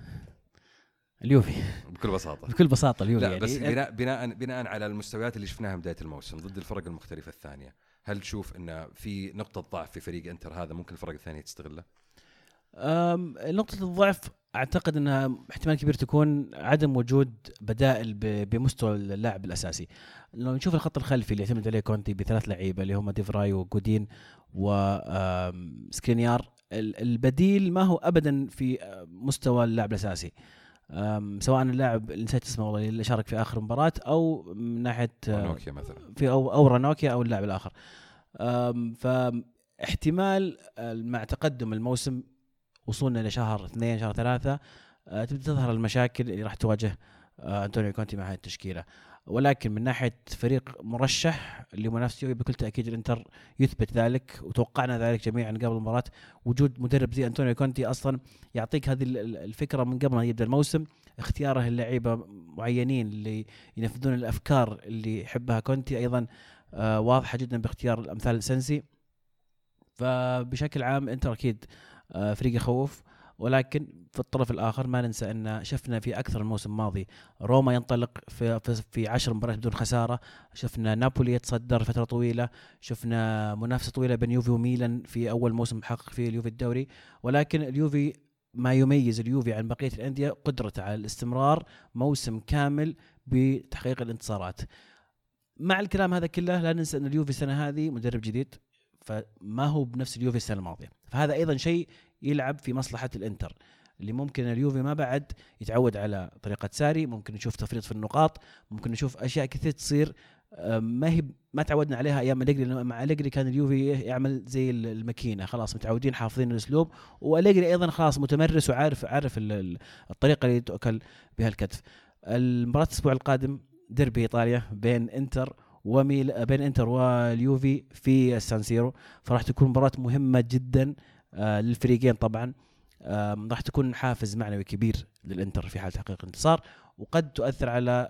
اليوفي. بكل بساطة. بكل بساطة اليوفي لا يعني. بس بناء بناء بناء على المستويات اللي شفناها بداية الموسم ضد الفرق المختلفة الثانية. هل تشوف إن في نقطة ضعف في فريق إنتر هذا ممكن الفرق الثانية تستغله نقطة الضعف أعتقد إنها احتمال كبير تكون عدم وجود بدائل بمستوى اللاعب الأساسي. لو نشوف الخط الخلفي اللي يعتمد عليه كونتي بثلاث لعيبة اللي هم ديفراي وجودين وسكرينيار البديل ما هو ابدا في مستوى اللاعب الأساسي. سواء اللاعب اللي نسيت اسمه والله اللي شارك في آخر مباراة أو من ناحية آه، نوكيا مثلا. في أو أو رانوكيا أو اللاعب الآخر. فاحتمال آه، مع تقدم الموسم وصولنا إلى شهر اثنين شهر ثلاثة آه، تبدأ تظهر المشاكل اللي راح تواجه آه، أنطونيو كونتي مع هذه التشكيلة. ولكن من ناحية فريق مرشح لمنافسه بكل تأكيد الإنتر يثبت ذلك وتوقعنا ذلك جميعا قبل المباراة. وجود مدرب زي أنطونيو كونتي أصلا يعطيك هذه الفكرة من قبل ما يبدأ الموسم اختياره اللعيبه معينين اللي ينفذون الأفكار اللي يحبها كونتي. أيضا آه، واضحة جدا باختيار الأمثال سنسي فبشكل عام إنتر أكيد آه، فريق يخوف. ولكن في الطرف الآخر ما ننسى أن شفنا في أكثر الموسم الماضي روما ينطلق في في 10 مباريات بدون خسارة، شفنا نابولي يتصدر فترة طويلة، شفنا منافسة طويلة بين يوفي وميلان في أول موسم حقق فيه اليوفي الدوري، ولكن اليوفي ما يميز اليوفي عن بقية الأندية قدرته على الاستمرار موسم كامل بتحقيق الانتصارات. مع الكلام هذا كله لا ننسى أن اليوفي السنة هذه مدرب جديد فما هو بنفس اليوفي السنة الماضية. فهذا أيضا شيء يلعب في مصلحة الإنتر اللي ممكن اليوفي ما بعد يتعود على طريقة ساري ممكن نشوف تفريط في النقاط ممكن نشوف أشياء كثير تصير ما هي ما تعودنا عليها أيام أليجري مع أليجري كان اليوفي يعمل زي الماكينة خلاص متعودين حافظين الأسلوب وأليجري أيضا خلاص متمرس وعارف عارف الطريقة اللي تؤكل بها الكتف. المباراة الأسبوع القادم ديربي إيطاليا بين إنتر وميل بين إنتر واليوفي في السانسيرو فراح تكون مباراة مهمة جدا آه، للفريقين طبعا. راح تكون حافز معنوي كبير للإنتر في حال تحقيق الانتصار وقد تؤثر على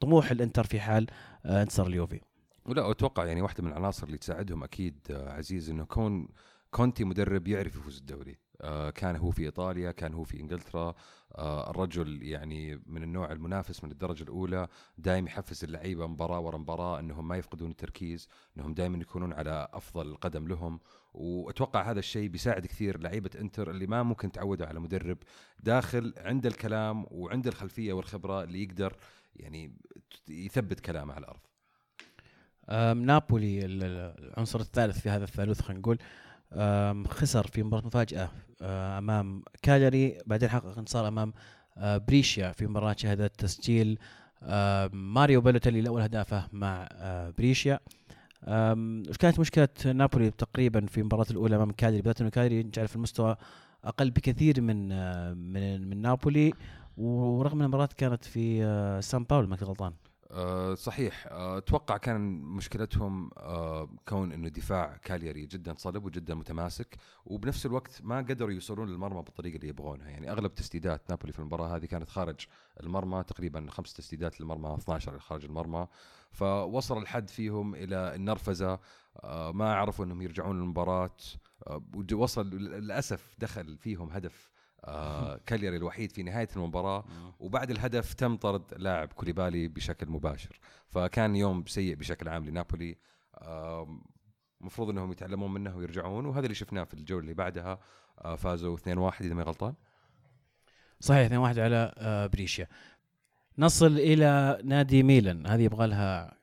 طموح الإنتر في حال آه، انتصار اليوفي. ولا أتوقع يعني واحدة من العناصر اللي تساعدهم أكيد آه، عزيز إنه كون كونتي مدرب يعرف يفوز الدوري. آه، كان هو في إيطاليا كان هو في إنجلترا آه، الرجل يعني من النوع المنافس من الدرجة الأولى دائما يحفز اللعيبة مباراة ورا مباراة إنهم ما يفقدون التركيز إنهم دائما يكونون على أفضل قدم لهم. وأتوقع هذا الشيء بيساعد كثير لعيبة إنتر اللي ما ممكن تعودوا على مدرب داخل عند الكلام وعند الخلفية والخبرة اللي يقدر يعني يثبت كلامه على الأرض. نابولي العنصر الثالث في هذا الثالوث خلينا نقول. خسر في مباراة مفاجأة آه، أمام كاليري بعدين حقق انتصار أمام آه، بريشيا في مباراة شهدت تسجيل. ماريو بالوتيلي الأول هدافه مع آه، بريشيا. وش كانت مشكلة نابولي تقريبا في المباراة الأولى أمام كالياري بالذات أنه كالياري نعرف المستوى أقل بكثير من من من نابولي ورغم أن المباراة كانت في سان باولو ما غلطان. أه صحيح. أه أتوقع كان مشكلتهم أه كون إنه دفاع كالياري جدا صلب وجدا متماسك وبنفس الوقت ما قدروا يوصلون للمرمى بالطريقة اللي يبغونها. يعني أغلب تسديدات نابولي في المباراة هذه كانت خارج المرمى تقريبا خمس تسديدات للمرمى 12 خارج المرمى. فوصل الحد فيهم إلى النرفزة أه ما عرفوا إنهم يرجعون للمباراة أه وصل للأسف دخل فيهم هدف آه كاليري الوحيد في نهاية المباراة. وبعد الهدف تم طرد لاعب كوليبالي بشكل مباشر. فكان يوم سيء بشكل عام لنابولي. المفروض آه إنهم يتعلمون منه ويرجعون وهذا اللي شفناه في الجولة اللي بعدها. آه فازوا 2-1 إذا ما غلطان. صحيح 2-1 على آه بريشيا. نصل إلى نادي ميلان. هذه يبغى لها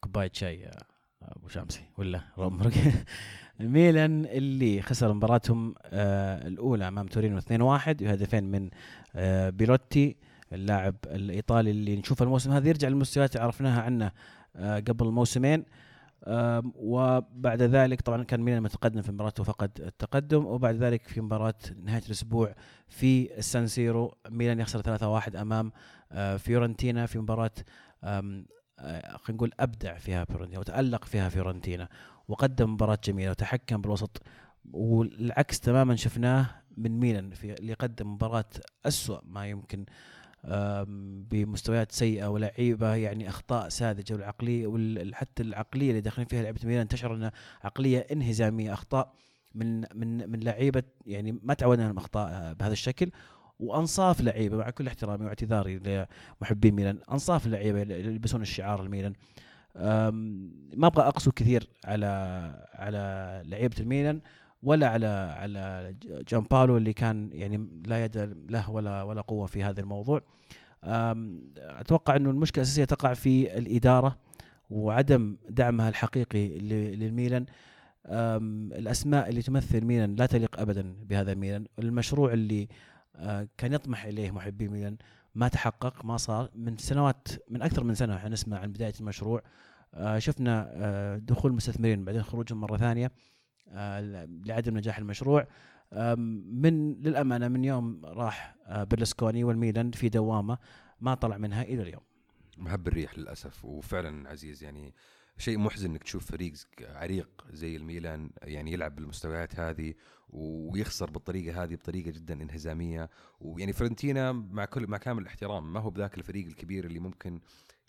كوباية شاي أبو شامسي ولا ميلان اللي خسر مباراتهم آه الأولى أمام تورينو 2-1 بهدفين من آه بيلوتي اللاعب الإيطالي اللي نشوف الموسم هذا يرجع للمستويات اللي عرفناها عنه آه قبل موسمين. آه وبعد ذلك طبعا كان ميلان متقدم في مباراته وفقد التقدم وبعد ذلك في مباراة نهاية الأسبوع في السانسيرو ميلان يخسر 3-1 أمام آه فيورنتينا في مباراة آه، خلينا نقول أبدع فيها فيورنتينا وتألق فيها فيورنتينا. وقدم مباراة جميلة وتحكم بالوسط والعكس تماما شفناه من ميلان في اللي قدم مباراة أسوأ ما يمكن بمستويات سيئة ولعيبة يعني أخطاء ساذجة والعقلية وحتى العقلية اللي داخلين فيها لعيبة ميلان تشعر إنها عقلية انهزامية أخطاء من من من لعيبة يعني ما تعودنا على أخطاء بهذا الشكل. وأنصاف لعيبة مع كل احترامي واعتذاري لمحبين ميلان أنصاف لعيبة يلبسون الشعار الميلان. ما أبغى أقسو كثير على على لعيبة الميلان ولا على على جان بالو اللي كان يعني لا يد له ولا ولا قوة في هذا الموضوع. أتوقع إنه المشكلة الأساسية تقع في الإدارة وعدم دعمها الحقيقي للميلان. الأسماء اللي تمثل ميلان لا تليق ابدا بهذا الميلان. المشروع اللي آه، كان يطمح إليه محبي ميلان ما تحقق ما صار. من سنوات من أكثر من سنة إحنا نسمع عن بداية المشروع. آه، شفنا آه، دخول مستثمرين بعدين خروجهم مرة ثانية لعدم نجاح المشروع. من للأمانة من يوم راح بيرلسكوني والميلان في دوامة ما طلع منها إلى اليوم. مهب الريح للأسف وفعلا عزيز يعني شيء محزن إنك تشوف فريق عريق زي الميلان يعني يلعب بالمستويات هذه ويخسر بالطريقة هذه بطريقة جدا انهزامية. ويعني فرنتينا مع كل مع كامل الاحترام ما هو بذاك الفريق الكبير اللي ممكن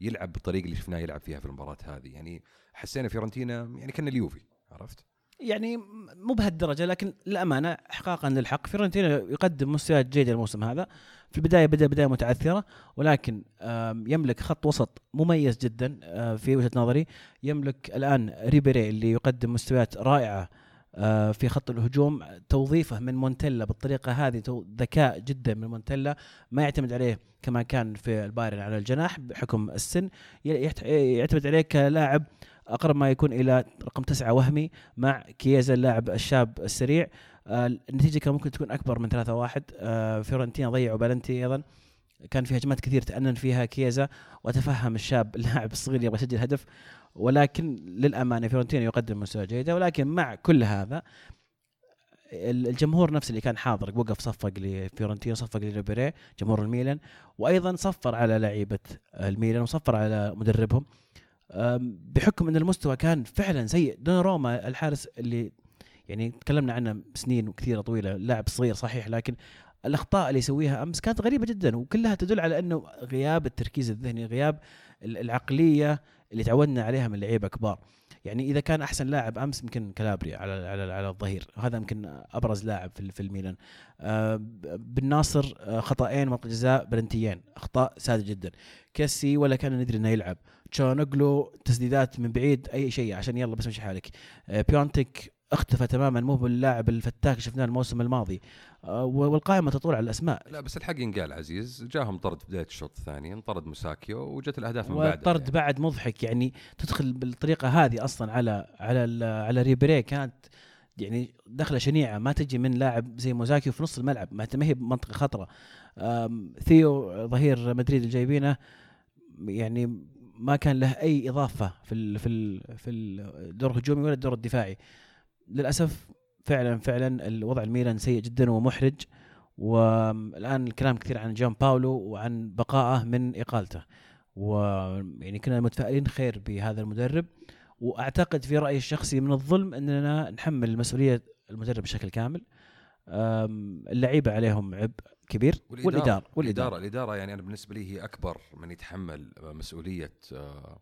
يلعب بالطريقة اللي شفناه يلعب فيها في المباراة هذه. يعني حسينا فيورنتينا يعني كان اليوفي عرفت؟ يعني مو بهالدرجة لكن للأمانة احقاقا للحق. فيورنتينا يقدم مستويات جيدة الموسم هذا. في البداية بدأ بداية متعثرة ولكن يملك خط وسط مميز جدا آه، في وجهة نظري. يملك الآن ريبيري اللي يقدم مستويات رائعة في خط الهجوم توظيفه من مونتيلا بالطريقة هذه ذكاء جدا من مونتيلا ما يعتمد عليه كما كان في البايرن على الجناح بحكم السن يعتمد عليه كلاعب أقرب ما يكون إلى رقم تسعة وهمي مع كييزا اللاعب الشاب السريع. آه النتيجة كان ممكن تكون أكبر من 3 1 آه فيورنتينا ضيعوا بالنتي أيضا. كان في هجمات كثير تأنى فيها كييزا واتفهم الشاب اللاعب الصغير يبغى يسجل هدف. ولكن للأمانة فيورنتينا يقدم مستوى جيده ولكن مع كل هذا الجمهور نفسه اللي كان حاضر وقف صفق لفيورنتينا صفق لريبيري جمهور الميلان وأيضا صفر على لعيبة الميلان وصفر على مدربهم بحكم إن المستوى كان فعلا سيء. روما الحارس اللي يعني تكلمنا عنه سنين كثيرة طويلة لاعب صغير صحيح لكن الأخطاء اللي يسويها أمس كانت غريبة جدا وكلها تدل على إنه غياب التركيز الذهني غياب العقلية اللي تعودنا عليها من لعيبة كبار. يعني إذا كان أحسن لاعب أمس يمكن كالابريا على على على الظهير. هذا يمكن أبرز لاعب في في الميلان. آه بن ناصر آه خطأين منطقة جزاء بلنتيين أخطاء ساذجة جدا. كيسي ولا كان ندري إنه يلعب. تشانوغلو تسديدات من بعيد أي شيء عشان يلا بس مشي حالك. آه بيونتك اختفى تماما مو باللاعب الفتاك شفناه الموسم الماضي. والقائمة تطول على الأسماء. لا بس الحق ينقال عزيز. جاهم طرد في بداية الشوط الثاني انطرد مساكيو وجت الأهداف من بعد طرد يعني. بعد مضحك يعني تدخل بالطريقة هذه أصلا على على على ريبري كانت يعني دخلة شنيعة ما تجي من لاعب زي موساكيو في نص الملعب ما هي بمنطقة خطرة. ثيو ظهير مدريد اللي جايبينه يعني ما كان له أي إضافة في ال في ال في الدور الهجومي ولا الدور الدفاعي. للأسف فعلا فعلا الوضع الميلان سيء جدا ومحرج. والآن الكلام كثير عن جون باولو وعن بقائه من إقالته. ويعني كنا متفائلين خير بهذا المدرب. وأعتقد في رأيي الشخصي من الظلم أننا نحمل مسؤوليه المدرب بشكل كامل. اللعيبة عليهم عبء كبير والإدارة والإدارة, والإدارة. الإدارة يعني أنا بالنسبة لي هي أكبر من يتحمل مسؤولية آه،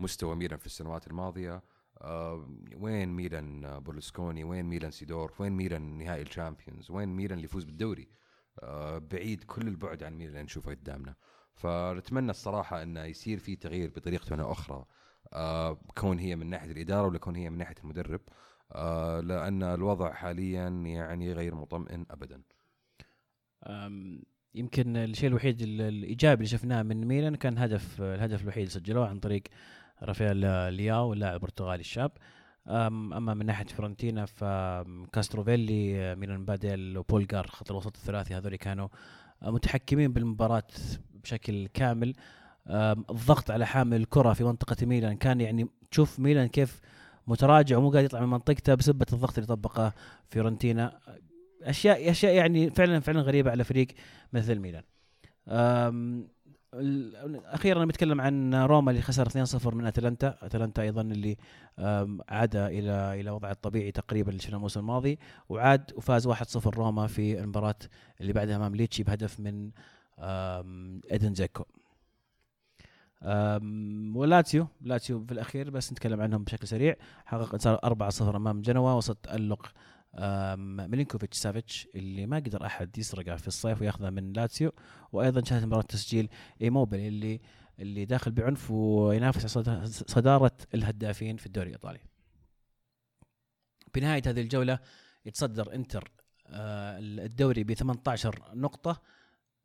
مستوى ميلان في السنوات الماضية. آه، وين ميلان برلسكوني وين ميلان سيدورف وين ميلان نهائي ال Champions؟ وين ميلان اللي يفوز بالدوري؟ آه، بعيد كل البعد عن ميلان نشوفه قدامنا. فنتمنى الصراحة أنه يصير في تغيير بطريقة أو أخرى. كون هي من ناحية الإدارة ولا كون هي من ناحية المدرب. لأن الوضع حاليا يعني غير مطمئن أبدا. يمكن الشيء الوحيد الإيجابي اللي شفناه من ميلان كان هدف الهدف الوحيد اللي سجلوه عن طريق رافائيل لياو اللاعب البرتغالي الشاب. أما من ناحية فيورنتينا فكاستروفيلي ميلان باديل وبولجار خط الوسط الثلاثي هذول كانوا متحكمين بالمباراة بشكل كامل. الضغط على حامل الكرة في منطقة ميلان كان يعني تشوف ميلان كيف متراجع ومو قادر يطلع من منطقته بسبة الضغط اللي طبقه فيورنتينا أشياء أشياء يعني فعلا فعلا غريبة على فريق مثل ميلان. أخيرا بتكلم عن روما اللي خسر 2-0 من أتلانتا. أتلانتا أيضا اللي عاد إلى إلى وضعه الطبيعي تقريبا اللي شفناه الموسم الماضي وعاد وفاز 1-0 روما في المباراة اللي بعدها امام ليتشي بهدف من إيدن دزيكو. ولاتسيو لاتسيو في الأخير بس نتكلم عنهم بشكل سريع. حقق انتصار 4-0 أمام جنوا وسط تالق ميلينكوفيتش سافيتش اللي ما قدر أحد يسرقه في الصيف ويأخذه من لاتسيو وأيضا شهدت مباراة تسجيل إيموبيل اللي اللي داخل بعنف وينافس صدارة الهدافين في الدوري الإيطالي. بنهاية هذه الجولة يتصدر إنتر آه، الدوري ب 18 نقطة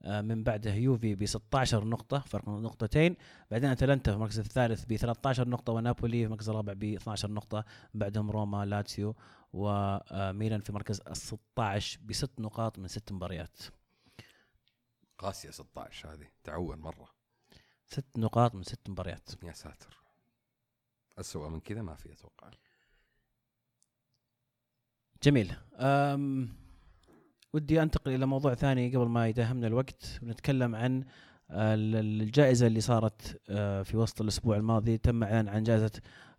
آه، من بعده يوفي ب 16 نقطة فرق نقطتين بعدين أتلانتا في المركز الثالث ب 13 نقطة ونابولي في المركز الرابع ب 12 نقطة بعدهم روما لاتسيو وميلان في مركز ال 16 بست نقاط من ست مباريات. قاسية 16 هذه تعور مرة. ست نقاط من ست مباريات. يا ساتر. أسوأ من كذا ما في أتوقع. جميل. أم ودي أنتقل إلى موضوع ثاني قبل ما يداهمنا الوقت. ونتكلم عن ال- الجائزة اللي صارت آه، في وسط الأسبوع الماضي تم إعلان عن جائزة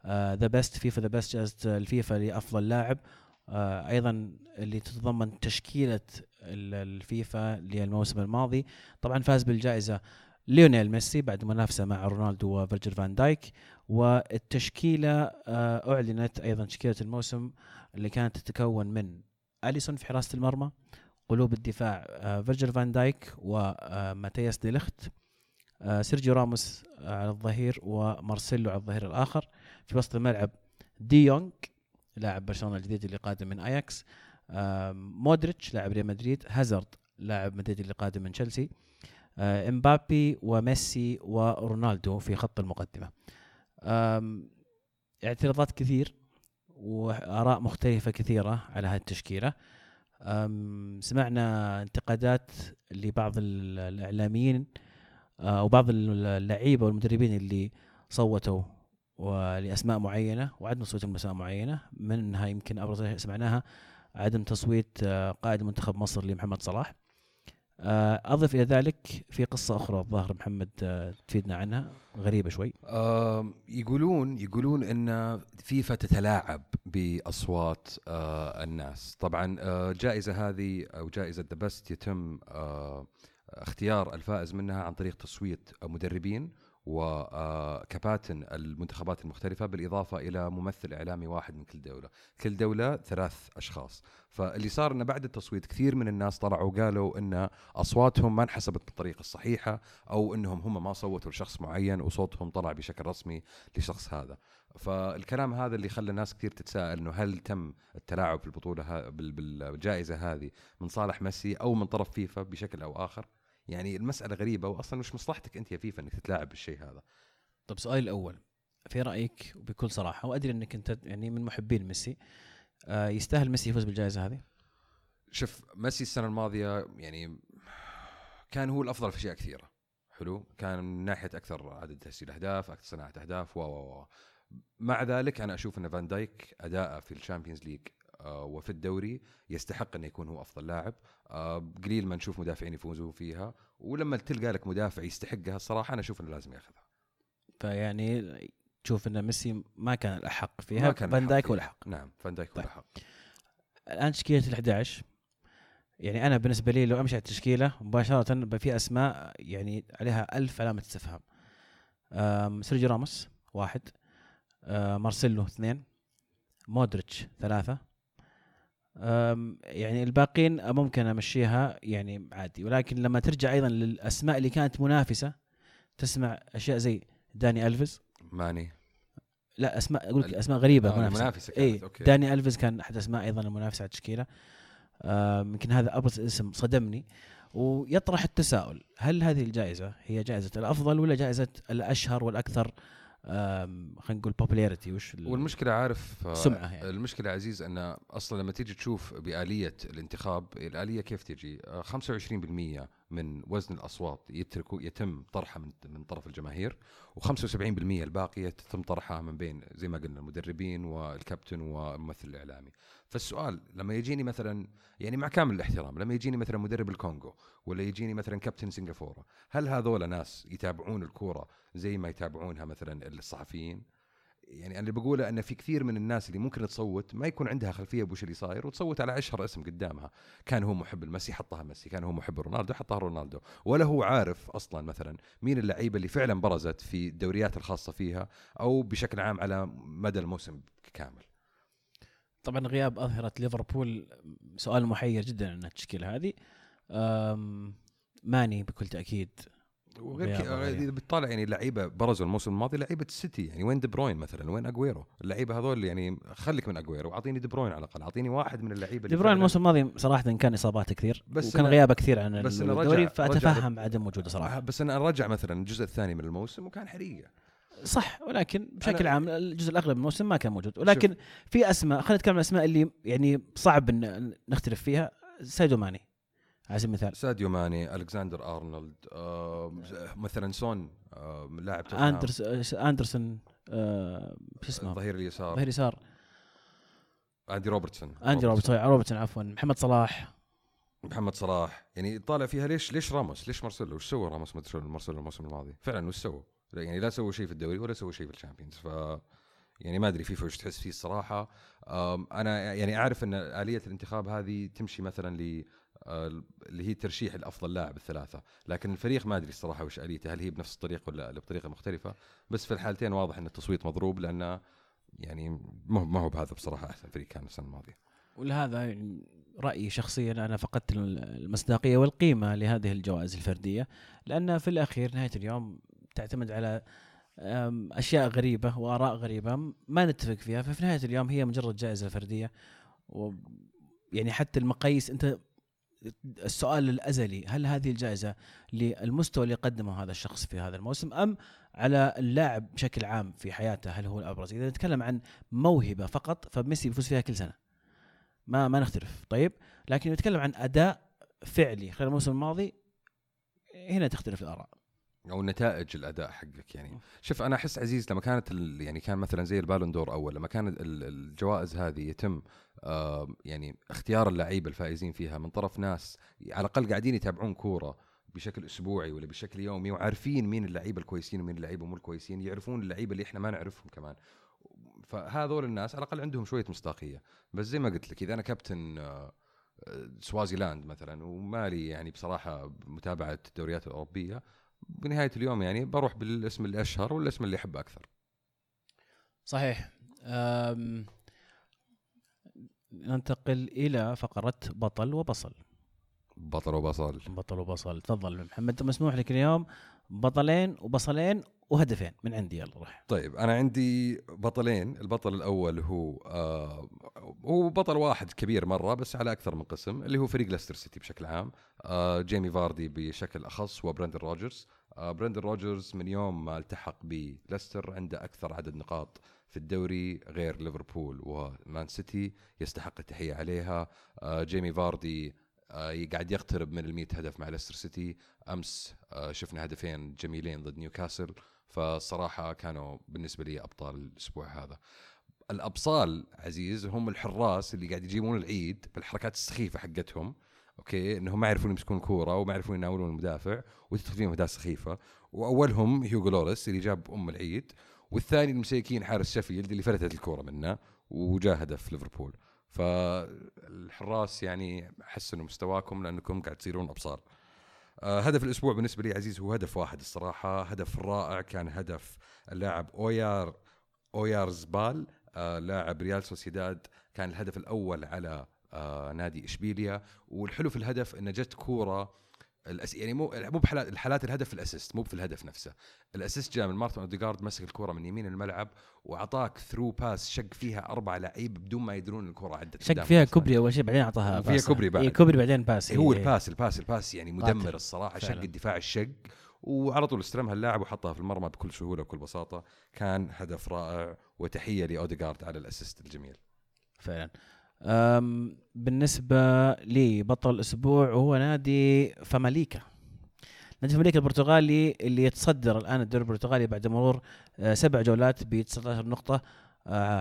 The Best فيفا The Best جائزة الفيفا لأفضل لاعب. آه، أيضا اللي تتضمن تشكيلة ال- الفيفا للموسم الماضي. طبعا فاز بالجائزة ليونيل ميسي بعد منافسة مع رونالدو وفيرجيل فان دايك. والتشكيلة آه، أعلنت أيضا تشكيلة الموسم اللي كانت تتكون من أليسون في حراسة المرمى قلوب الدفاع آه، فيرجيل فان دايك وماتياس ديليخت سيرجيو راموس على الظهير ومارسيلو على الظهير الآخر. في وسط الملعب دي يونغ لاعب برشلونة الجديد اللي قادم من أياكس. مودريتش لاعب ريال مدريد. هازارد لاعب مدريد اللي قادم من تشيلسي. آه، إمبابي وميسي ورونالدو في خط المقدمة. اعتراضات كثير وآراء مختلفة كثيرة على هذه التشكيلة. سمعنا انتقادات لبعض ال- الإعلاميين آه، وبعض اللعيبة والمدربين اللي صوتوا ولأسماء معينة وعدم تصويتهم لاسماء معينة. منها يمكن أبرز سمعناها عدم تصويت آه، قائد منتخب مصر لمحمد صلاح. آه، أضف إلى ذلك في قصة أخرى الظاهر محمد آه، تفيدنا عنها غريبة شوي. يقولون يقولون إن فيفا تتلاعب بأصوات الناس. طبعا الجائزه هذه أو جائزة ذا يتم اختيار الفائز منها عن طريق تصويت مدربين. وكباتن المنتخبات المختلفة بالإضافة إلى ممثل إعلامي واحد من كل دولة. كل دولة ثلاث أشخاص. فاللي صار أنه بعد التصويت كثير من الناس طلعوا وقالوا أن أصواتهم ما انحسبت بالطريقة الصحيحة أو أنهم هم ما صوتوا لشخص معين وصوتهم طلع بشكل رسمي لشخص هذا. فالكلام هذا اللي خلى ناس كثير تتساءل إنه هل تم التلاعب في البطوله بالجائزة هذه من صالح ميسي أو من طرف فيفا بشكل أو آخر؟ يعني المسألة غريبة واصلا مش مصلحتك أنت يا فيفا إنك تتلاعب بالشيء هذا. طب سؤالي الأول في رأيك وبكل صراحة وأدري إنك أنت يعني من محبين ميسي آه، يستاهل ميسي يفوز بالجائزة هذه؟ شوف ميسي السنة الماضية يعني كان هو الأفضل في أشياء كثيرة. حلو؟ كان من ناحية أكثر عدد تسجيل أهداف أكثر صناعة أهداف و مع ذلك أنا أشوف إن فان دايك أداءه في ال Champions League وفي الدوري يستحق انه يكون هو أفضل لاعب. آه، قليل ما نشوف مدافعين يفوزوا فيها ولما تلقى لك مدافع يستحقها الصراحة أنا أشوف إنه لازم ياخذها. فيعني تشوف إن ميسي ما كان الأحق فيها ما كان فان دايك. هو الأحق. نعم فان دايك هو طيب. الأحق. الآن تشكيلة ال 11 يعني أنا بالنسبة لي لو أمشي على التشكيلة مباشرة في أسماء يعني عليها ألف علامة استفهام. آم، سيرجيو راموس واحد. آه، مارسيلو اثنين. مودريتش ثلاثة. يعني الباقين ممكن أمشيها يعني عادي. ولكن لما ترجع أيضا للأسماء اللي كانت منافسة تسمع أشياء زي داني ألفيز. ماني. لا أسماء أقول لك أسماء غريبة آه، منافسة. المنافسة كانت، اي okay. داني ألفيز كان أحد أسماء أيضا المنافسة على التشكيله يمكن هذا أبرز اسم صدمني. ويطرح التساؤل هل هذه الجائزة هي جائزة الأفضل ولا جائزة الأشهر والأكثر آم، خلينا نقول popularity وش ال- والمشكلة عارف آه، سمعة يعني. المشكلة عزيز أن أصلا لما تيجي تشوف بآلية الانتخاب الآلية كيف تجي آه، 25% من وزن الأصوات يتركوا يتم طرحها من من طرف الجماهير و75% الباقية تتم طرحها من بين زي ما قلنا المدربين والكابتن والممثل الإعلامي. فالسؤال لما يجيني مثلا يعني مع كامل الاحترام لما يجيني مثلا مدرب الكونغو ولا يجيني مثلا كابتن سنغافورة هل هذول ناس يتابعون الكورة زي ما يتابعونها مثلا الصحفيين؟ يعني أنا اللي بقوله أن في كثير من الناس اللي ممكن تصوت ما يكون عندها خلفية بوش اللي صاير وتصوت على اشهر اسم قدامها. كان هو محب الميسي حطها ميسي. كان هو محب رونالدو حطها رونالدو. ولا هو عارف أصلا مثلا مين اللعيبة اللي فعلا برزت في الدوريات الخاصة فيها أو بشكل عام على مدى الموسم كامل. طبعا غياب اظهره ليفربول سؤال محير جدا عن التشكيله هذه. ماني بكل تأكيد وغير كذا. إذا بتطالع يعني لعيبة برزوا الموسم الماضي لعيبة السيتي يعني وين دي بروين مثلا؟ وين اجويرو اللعيبة هذول يعني خليك من اجويرو واعطيني دي بروين على الأقل أعطيني واحد من اللعيبة دي بروين الموسم الماضي صراحة كان اصاباته كثير بس وكان غيابة كثير عن بس الدوري رجع- فأتفهم عدم وجوده صراحة. بس أنا أرجع مثلا الجزء الثاني من الموسم وكان حريقه صح ولكن بشكل عام الجزء الأغلب من الموسم ما كان موجود ولكن في أسماء خلينا نتكلم عن الأسماء اللي يعني صعب ان نختلف فيها سايدو ماني. على سبيل المثال. ساديو ماني ألكسندر أرنولد آه مثلا سون آه لاعب توتنهام، اندرس آه، أندرسون آه، شو اسمه؟ الظهير اليسار. ظهير يسار أندي روبرتسون. أندي روبرتسون. روبرتسون عفوا. محمد صلاح. محمد صلاح. يعني طالع فيها ليش ليش راموس؟ ليش مارسيلو؟ وش سوى راموس؟ مارسيلو الموسم الماضي. فعلا وش سوى؟ يعني لا سوى شيء في الدوري ولا سوى شيء في ال Champions. ف يعني ما أدري فيفا وش تحس فيه الصراحة. أنا يعني أعرف إن آلية الانتخاب هذه تمشي مثلا ل اللي هي ترشيح الأفضل لاعب الثلاثة. لكن الفريق ما أدري الصراحة وش أليته هل هي بنفس الطريقة ولا بطريقة مختلفة. بس في الحالتين واضح إن التصويت مضروب لأنه يعني ما هو بهذا بصراحة أحسن فريق كان السنة الماضية. ولهذا يعني رأيي شخصيا أنا فقدت المصداقية والقيمة لهذه الجوائز الفردية لأن في الأخير نهاية اليوم تعتمد على أشياء غريبة وآراء غريبة ما نتفق فيها. ففي نهاية اليوم هي مجرد جائزة فردية و يعني حتى المقاييس أنت السؤال الأزلي هل هذه الجائزة للمستوى اللي قدمه هذا الشخص في هذا الموسم أم على اللاعب بشكل عام في حياته هل هو الأبرز؟ إذا نتكلم عن موهبة فقط فميسي بيفوز فيها كل سنة. ما ما نختلف. طيب لكن نتكلم عن أداء فعلي خلال الموسم الماضي هنا تختلف الآراء. أو نتائج الأداء حقك يعني. شوف أنا أحس عزيز لما كانت يعني كان مثلا زي البالون دور أول لما كانت الجوائز هذه يتم آه يعني اختيار اللعيبه الفائزين فيها من طرف ناس على الأقل قاعدين يتابعون كورة بشكل أسبوعي ولا بشكل يومي وعارفين مين اللعيبه الكويسين ومين اللعيبه مو الكويسين يعرفون اللعيبه اللي إحنا ما نعرفهم كمان. فهذول الناس على الأقل عندهم شوية مصداقية. بس زي ما قلت لك إذا أنا كابتن آه سوازيلاند مثلا ومالي يعني بصراحة متابعة الدوريات الأوروبية بنهاية اليوم يعني بروح بالاسم اللي أشهر والاسم اللي أحبه أكثر. صحيح. ننتقل إلى فقرة بطل وبصل. بطل وبصل. بطل وبصل. تفضل محمد مسموح لك اليوم. بطلين وبصلين وهدفين من عندي يلا روح. طيب أنا عندي بطلين. البطل الأول هو آه هو بطل واحد كبير مرة بس على أكثر من قسم اللي هو فريق ليستر سيتي بشكل عام. آه جيمي فاردي بشكل أخص وبرندن روجرز. آه برندن روجرز من يوم ما التحق بليستر عنده أكثر عدد نقاط في الدوري غير ليفربول ومان سيتي يستحق التحية عليها. آه جيمي فاردي آه قاعد يقترب من ال هدف مع ليستر سيتي. أمس آه شفنا هدفين جميلين ضد نيوكاسل. فالصراحه كانوا بالنسبة لي أبطال الأسبوع هذا. الأبصال عزيز هم الحراس اللي قاعد يجيبون العيد بالحركات السخيفة حقتهم okay؟ إنهم ما يعرفون يمسكون كورة وما يعرفون يناولون المدافع وتدخل فيهم أهداف سخيفة. وأولهم هيوغو لوريس اللي جاب أم العيد والثاني المسيكين حارس شيفيلد اللي فلتت الكورة منه وجاء هدف ليفربول. فالحراس يعني إنه مستواكم لأنكم قاعد تصيرون ابصال هدف الأسبوع بالنسبة لي عزيز هو هدف واحد الصراحة هدف رائع كان هدف اللاعب أويار اويارزبال آه لاعب ريال سوسيداد. كان الهدف الأول على آه نادي إشبيليا والحلو في الهدف انه جت كورة الأس... يعني مو مو بحالات الحالات الهدف في ال assist مو في الهدف نفسه. ال assist جاء من مارتن اوديجارد مسك الكره من يمين الملعب وأعطاك through pass شق فيها أربع لعيب بدون ما يدرون الكره عدت شق فيها كوبري أول شيء بعدين أعطاها فيها كوبري بعد. إيه كوبري بعدين pass هو إيه. الباس الباس الباس يعني مدمر الصراحة شق الدفاع الشق وعلى طول استلمها اللاعب وحطها في المرمى بكل سهولة وكل بساطة. كان هدف رائع وتحية لاوديجارد على ال assist الجميل. فعلا. بالنسبة لي بطل الأسبوع هو نادي فاماليكا. نادي فاماليكا البرتغالي اللي يتصدر الآن الدوري البرتغالي بعد مرور آه، سبع جولات ب 19 نقطة. آه،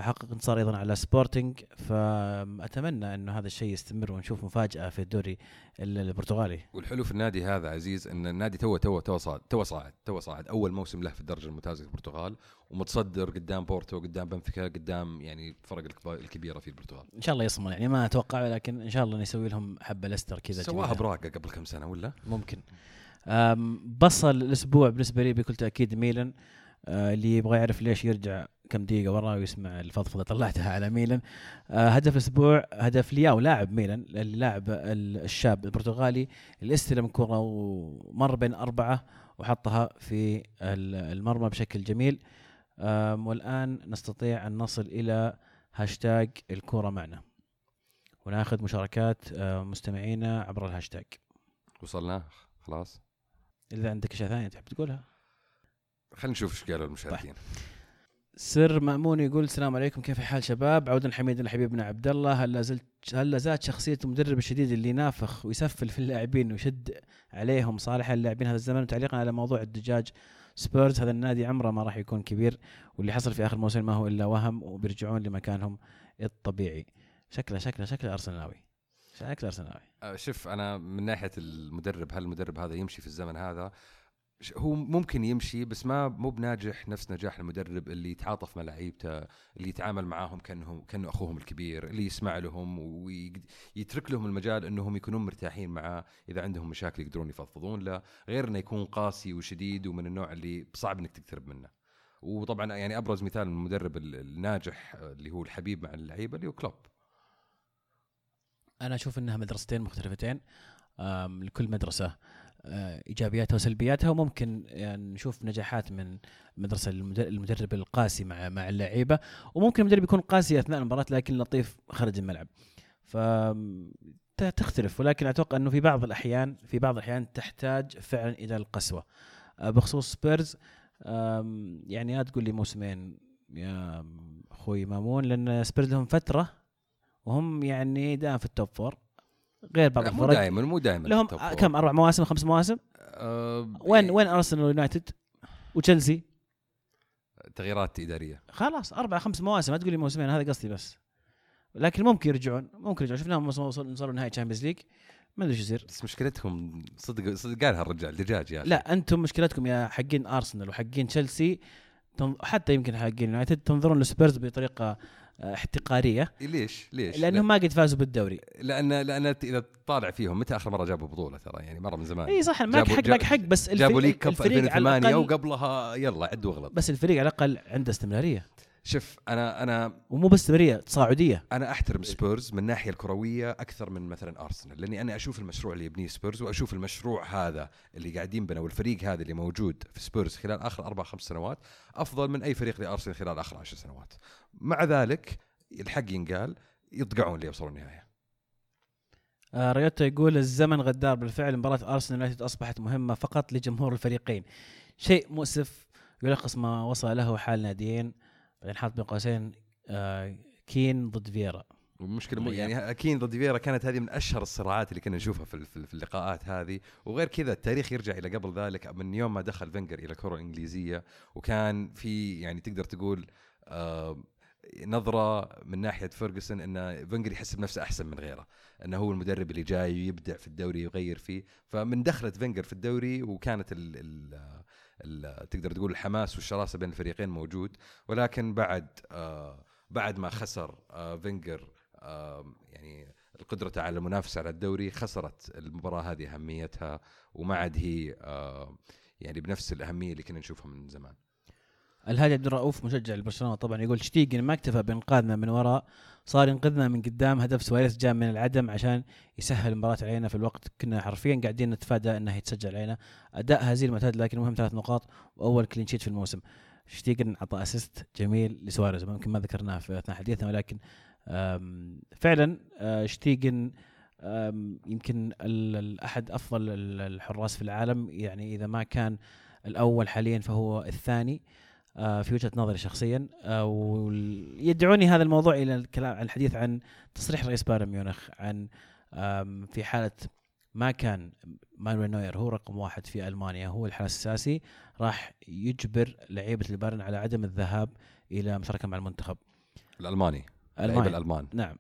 حقق انتصار أيضا على سبورتنج فأتمنى انه هذا الشيء يستمر ونشوف مفاجأة في الدوري البرتغالي. والحلو في النادي هذا عزيز إن النادي تو تو تو صاعد تو صاعد تو صاعد. أول موسم له في الدرجة الممتازة في البرتغال ومتصدر قدام بورتو قدام بنفيكا قدام يعني الفرق الكبيرة في البرتغال. إن شاء الله يصمل يعني ما أتوقع لكن إن شاء الله نسوي لهم حبة لستر كذا سواها براقة قبل كم سنة ولا؟ ممكن. بصل الأسبوع بالنسبة لي بكل تأكيد ميلان. آه، اللي يبغى يعرف ليش يرجع كم دقيقة ورا ويسمع الفضفضة طلعتها على ميلان. آه، هدف الأسبوع هدف لياو لاعب ميلان اللاعب الشاب البرتغالي اللي استلم كرة ومر بين أربعة وحطها في المرمى بشكل جميل. والآن نستطيع أن نصل إلى هاشتاج الكوره معنا. وناخذ مشاركات آه، مستمعينا عبر الهاشتاج وصلنا خلاص. إذا عندك اشياء ثانية تحب تقولها. خلينا نشوف إيش قالوا المشاركين طيب. Sir مأمون يقول السلام عليكم كيف الحال شباب؟ عودا حميدا لحبيبنا عبد الله هل لازلت هل لازالت شخصية المدرب الشديد اللي ينافخ ويسفل في اللاعبين ويشد عليهم صالح للاعبين هذا الزمن؟ وتعليقا على موضوع الدجاج سبيرز هذا النادي عمره ما راح يكون كبير واللي حصل في آخر موسم ما هو إلا وهم وبيرجعون لمكانهم الطبيعي. شكله شكله شكله أرسناوي. شكل ارسنالي آه، شوف أنا من ناحية المدرب هل المدرب هذا يمشي في الزمن هذا؟ هو ممكن يمشي بس ما مو بناجح نفس نجاح المدرب اللي يتعاطف مع لعيبته اللي يتعامل معاهم كانهم كأنه أخوهم الكبير اللي يسمع لهم ويترك لهم المجال إنهم يكونون مرتاحين معاه إذا عندهم مشاكل يقدرون يفضفضون له غير إنه يكون قاسي وشديد ومن النوع اللي صعب إنك تقترب منه. وطبعا يعني أبرز مثال المدرب ال- الناجح اللي هو الحبيب مع اللعيبة اللي هو كلوب. أنا أشوف إنها مدرستين مختلفتين لكل مدرسة. إيجابياتها وسلبياتها وممكن يعني نشوف نجاحات من المد- المدرب القاسي مع مع اللعيبة وممكن المدرب يكون قاسي أثناء المباراة لكن لطيف خارج الملعب. ف تختلف ولكن أتوقع إنه في بعض الأحيان في بعض الأحيان تحتاج فعلا إلى القسوة. آه، بخصوص سبيرز يعني لا تقول لي موسمين يا أخوي مامون لأن سبيرز لهم فترة وهم يعني دائما في ال top four غير بعض لا، مو الفرق. دائما مو دائما لهم آه، كم أربع مواسم خمس مواسم؟ آه وين وين أرسنال ويونايتد وتشيلسي؟ تغييرات إدارية. خلاص أربع خمس مواسم ما تقول لي موسمين هذا قصدي بس. لكن ممكن يرجعون ممكن يرجعون. شفناهم وصلوا وصلوا نهائي Champions League ما أدري إيش يصير. بس مشكلتهم صدق صدق قالها الرجال دجاج يا أخي. لا أنتم مشكلتكم يا حقين أرسنال وحقين تشيلسي. حتى يمكن حقين يونايتد تنظرون لسبيرز بطريقة احتقارية. ليش؟ ليش؟ لأنهم ما قد فازوا بالدوري. لأن لأن إذا تطالع فيهم متى آخر مرة جابوا بطولة ترى؟ يعني مرة من زمان. إي صح معك جابوا- حق معك حق بس جابوا cup على 2008 الاقل وقبلها يلا عد واغلط. بس الفريق على الأقل عنده استمرارية. شوف أنا أنا ومو بس استمراريه تصاعدية. أنا أحترم سبيرز من الناحيه الكروية أكثر من مثلا أرسنال لأني أنا أشوف المشروع اللي يبنيه سبيرز وأشوف المشروع هذا اللي قاعدين بنا والفريق هذا اللي موجود في سبيرز خلال آخر أربع خمس سنوات أفضل من أي فريق لأرسنال خلال آخر عشر سنوات. مع ذلك الحق ينقال يطقعون ليوصلون النهاية. آه ريوتا يقول الزمن غدار بالفعل مباراة أرسنال يونايتد أصبحت مهمة فقط لجمهور الفريقين. شيء مؤسف يلخص ما وصل له حال ناديين. بعدين حاط بين قوسين آه كين ضد فييرا والمشكلة مو- مو يعني أكيد ضد فييرا كانت هذه من أشهر الصراعات اللي كنا نشوفها في اللقاءات هذه. وغير كذا التاريخ يرجع إلى قبل ذلك من يوم ما دخل فينجر إلى الكرة الإنجليزية وكان في يعني تقدر تقول آه نظرة من ناحية فيرجسون إن فينجر يحس بنفسه أحسن من غيره إنه هو المدرب اللي جاي ويبدع في الدوري ويغير فيه. فمن دخلت فينجر في الدوري وكانت ال ال ال تقدر تقول الحماس والشراسة بين الفريقين موجود. ولكن بعد آه بعد ما خسر آه فينجر آه يعني قدرته على المنافسة على الدوري خسرت المباراة هذه أهميتها. وما عاد هي آه يعني بنفس الأهمية اللي كنا نشوفها من زمان. الهادي عبد الرؤوف مشجع لبرشلونة. طبعا يقول شتيجن ما اكتفى بإنقاذنا من وراء صار ينقذنا من قدام هدف سواريز جاء من العدم عشان يسهل المباراة علينا في الوقت. كنا حرفيا قاعدين نتفادى إنه يتسجل علينا. أداء هزيل المعتاد لكن مهم ثلاث نقاط وأول clean sheet في الموسم. شتيجن اعطى assist جميل لسواريز. ممكن ما ذكرناه في أثناء حديثنا ولكن فعلا آه، شتيجن يمكن احد أفضل ال- الحراس في العالم. يعني إذا ما كان الأول حاليا فهو الثاني. آه، في وجهة نظري شخصيا آه، ويدعوني هذا الموضوع إلى الكلام عن الحديث عن تصريح رئيس بايرن ميونخ عن في حالة ما كان مانويل نوير هو رقم واحد في ألمانيا هو الحارس الاساسي راح يجبر لعيبة البايرن على عدم الذهاب إلى مشاركة مع المنتخب. الألماني اللعيبه المانيا الألمان. نعم.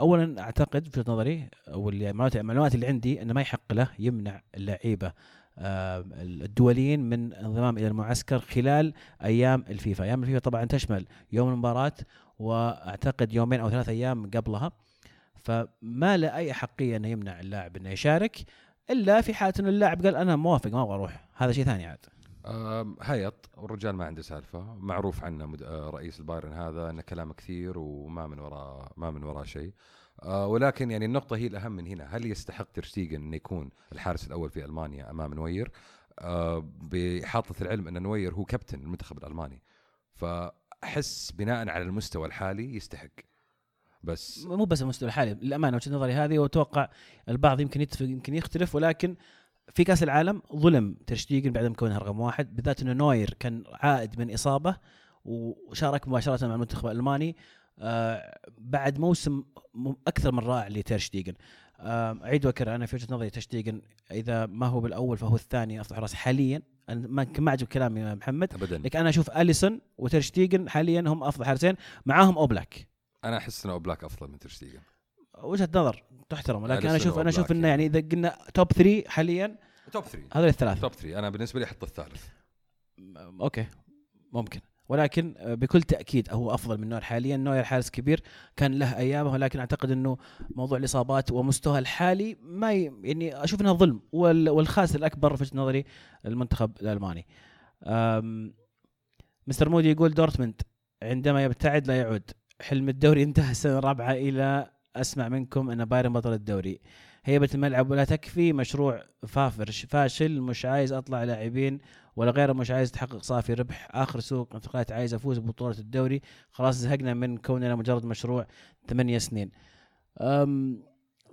اولا أعتقد في وجهة نظري أو اللي- المعلومات المعلومات اللي عندي إنه ما يحق له يمنع اللعيبة الدوليين من الانضمام إلى المعسكر خلال أيام الفيفا، أيام الفيفا طبعا تشمل يوم المباراة وأعتقد يومين أو ثلاث أيام قبلها. فما له أي حقية أنه يمنع اللاعب أنه يشارك إلا في حالة انه اللاعب قال أنا موافق ما أبغى أروح، هذا شيء ثاني عاد. هياط. والرجال ما عنده سالفة. معروف عنه. آه، رئيس البايرن هذا إنه كلامه كثير وما من وراء ما من وراء شيء. آه ولكن يعني النقطة هي الأهم من هنا. هل يستحق ترشتيجن أنه يكون الحارس الأول في ألمانيا أمام نوير؟ آه بإحاطة العلم أن نوير هو كابتن المنتخب الألماني. فأحس بناء على المستوى الحالي يستحق. بس مو بس المستوى الحالي للأمانة وجهة نظري هذه وأتوقع البعض يمكن يتفق يمكن يختلف ولكن في كأس العالم ظلم ترشتيجن ما كونه رقم واحد بالذات إنه نوير كان عائد من إصابة وشارك مباشرة مع المنتخب الألماني. آه بعد موسم أكثر من رائع لترشتيجن آه أعيد وأكرر أنا في وجهة نظري ترشتيجن إذا ما هو بالأول فهو الثاني افضل حراس حاليا ما ما عجب كلامي يا محمد. أبدا. لكن أنا أشوف أليسون وترشتيجن حاليا هم أفضل حارسين معاهم أوبلاك. أنا أحس أن أوبلاك أفضل من ترشتيجن وجهة نظر تحترم. لكن أنا أشوف أنا أشوف إنه يعني إذا قلنا top 3 حاليا top 3 هذول الثلاثة. top 3 أنا بالنسبة لي أحط الثالث. okay. ممكن. ولكن آه، بكل تأكيد هو أفضل من نوير حاليا. نوير حارس كبير كان له أيامه ولكن أعتقد إنه موضوع الإصابات ومستواه الحالي ما ي... يعني أشوف انها ظلم وال... والخاسر الأكبر في وجهة نظري المنتخب الألماني. مستر مودي يقول دورتموند عندما يبتعد لا يعود. حلم الدوري انتهى السنة الرابعة إلى أسمع منكم أن بايرن بطل الدوري. هيبة الملعب ولا تكفي مشروع فافر. فاشل مش عايز أطلع لاعبين ولا غيره مش عايز تحقق صافي ربح. آخر سوق انتقالات عايز أفوز ببطولة الدوري. خلاص زهقنا من كوننا مجرد مشروع ثمانية سنين. أم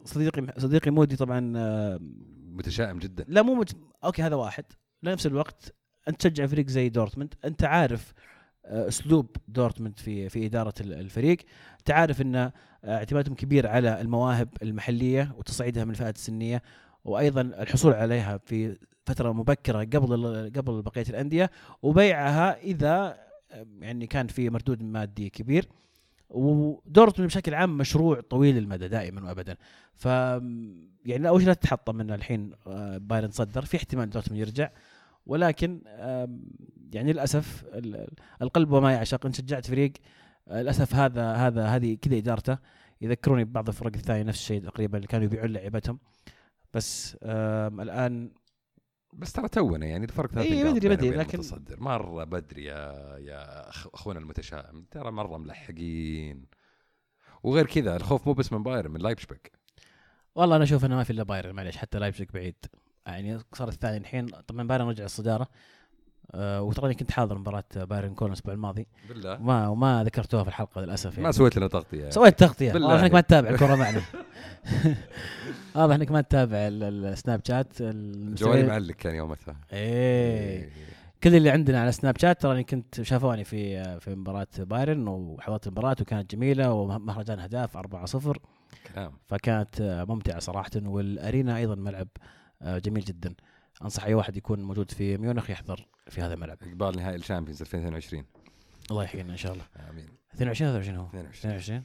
صديقي صديقي مودي طبعا أم، متشائم جدا. لا مو مت... okay هذا واحد. لنفس الوقت أنت تشجع فريق زي دورتموند. أنت عارف آه، أسلوب دورتموند في في إدارة ال- الفريق. تعرف ان آه، اعتمادهم كبير على المواهب المحلية وتصعيدها من الفئات السنية وأيضا الحصول عليها في فترة مبكرة قبل قبل بقية الأندية وبيعها إذا آه، يعني كان في مردود مادي كبير. ودورتموند بشكل عام مشروع طويل المدى دائما وابدا. ف يعني أول شيء لا تتحطم من الحين آه، بايرن صدر. في احتمال دورتموند يرجع ولكن يعني للأسف ال- ال- القلب وما يعشق. إن شجعت فريق آه، للأسف هذا هذا هذه كذا إدارته. يذكروني ببعض الفرق الثانية نفس الشيء تقريبا اللي كانوا يبيعون لعيبتهم. بس الآن بس ترى تونا يعني الفرق ثلاث نقاط بدري- بدري، لكن- المتصدر. مرة بدري يا يا أخونا المتشائم. ترى مرة ملحقين. وغير كذا الخوف مو بس من بايرن من لايبزيج والله أنا أشوف إنه ما في إلا بايرن معليش حتى لايبزيج بعيد. يعني صار الثاني الحين طبعا بايرن رجع الصدارة. آه وتراني كنت حاضر مباراة بايرن كولن الأسبوع الماضي. بالله. وما وما ذكرتوها في الحلقة للأسف يعني. ما سويت لنا تغطية سويت تغطية. واضح إنك ما. تتابع الكره معنا. واضح إنك ما تتابع ال- السناب شات. جوالي معلق كان يومتها إيه. كل اللي عندنا على سناب شات تراني كنت شافوني في في مباراة بايرن وحضرت المباراة وكانت جميلة ومهرجان اهداف 4-0 كلام. فكانت ممتعة صراحة وال arena أيضا ملعب آه، جميل جدا. أنصح أي واحد يكون موجود في ميونخ يحضر في هذا الملعب. عقبال نهائي ال Champions 2022 الله يحيينا إن شاء الله. آمين. 22 23 هو. 22 22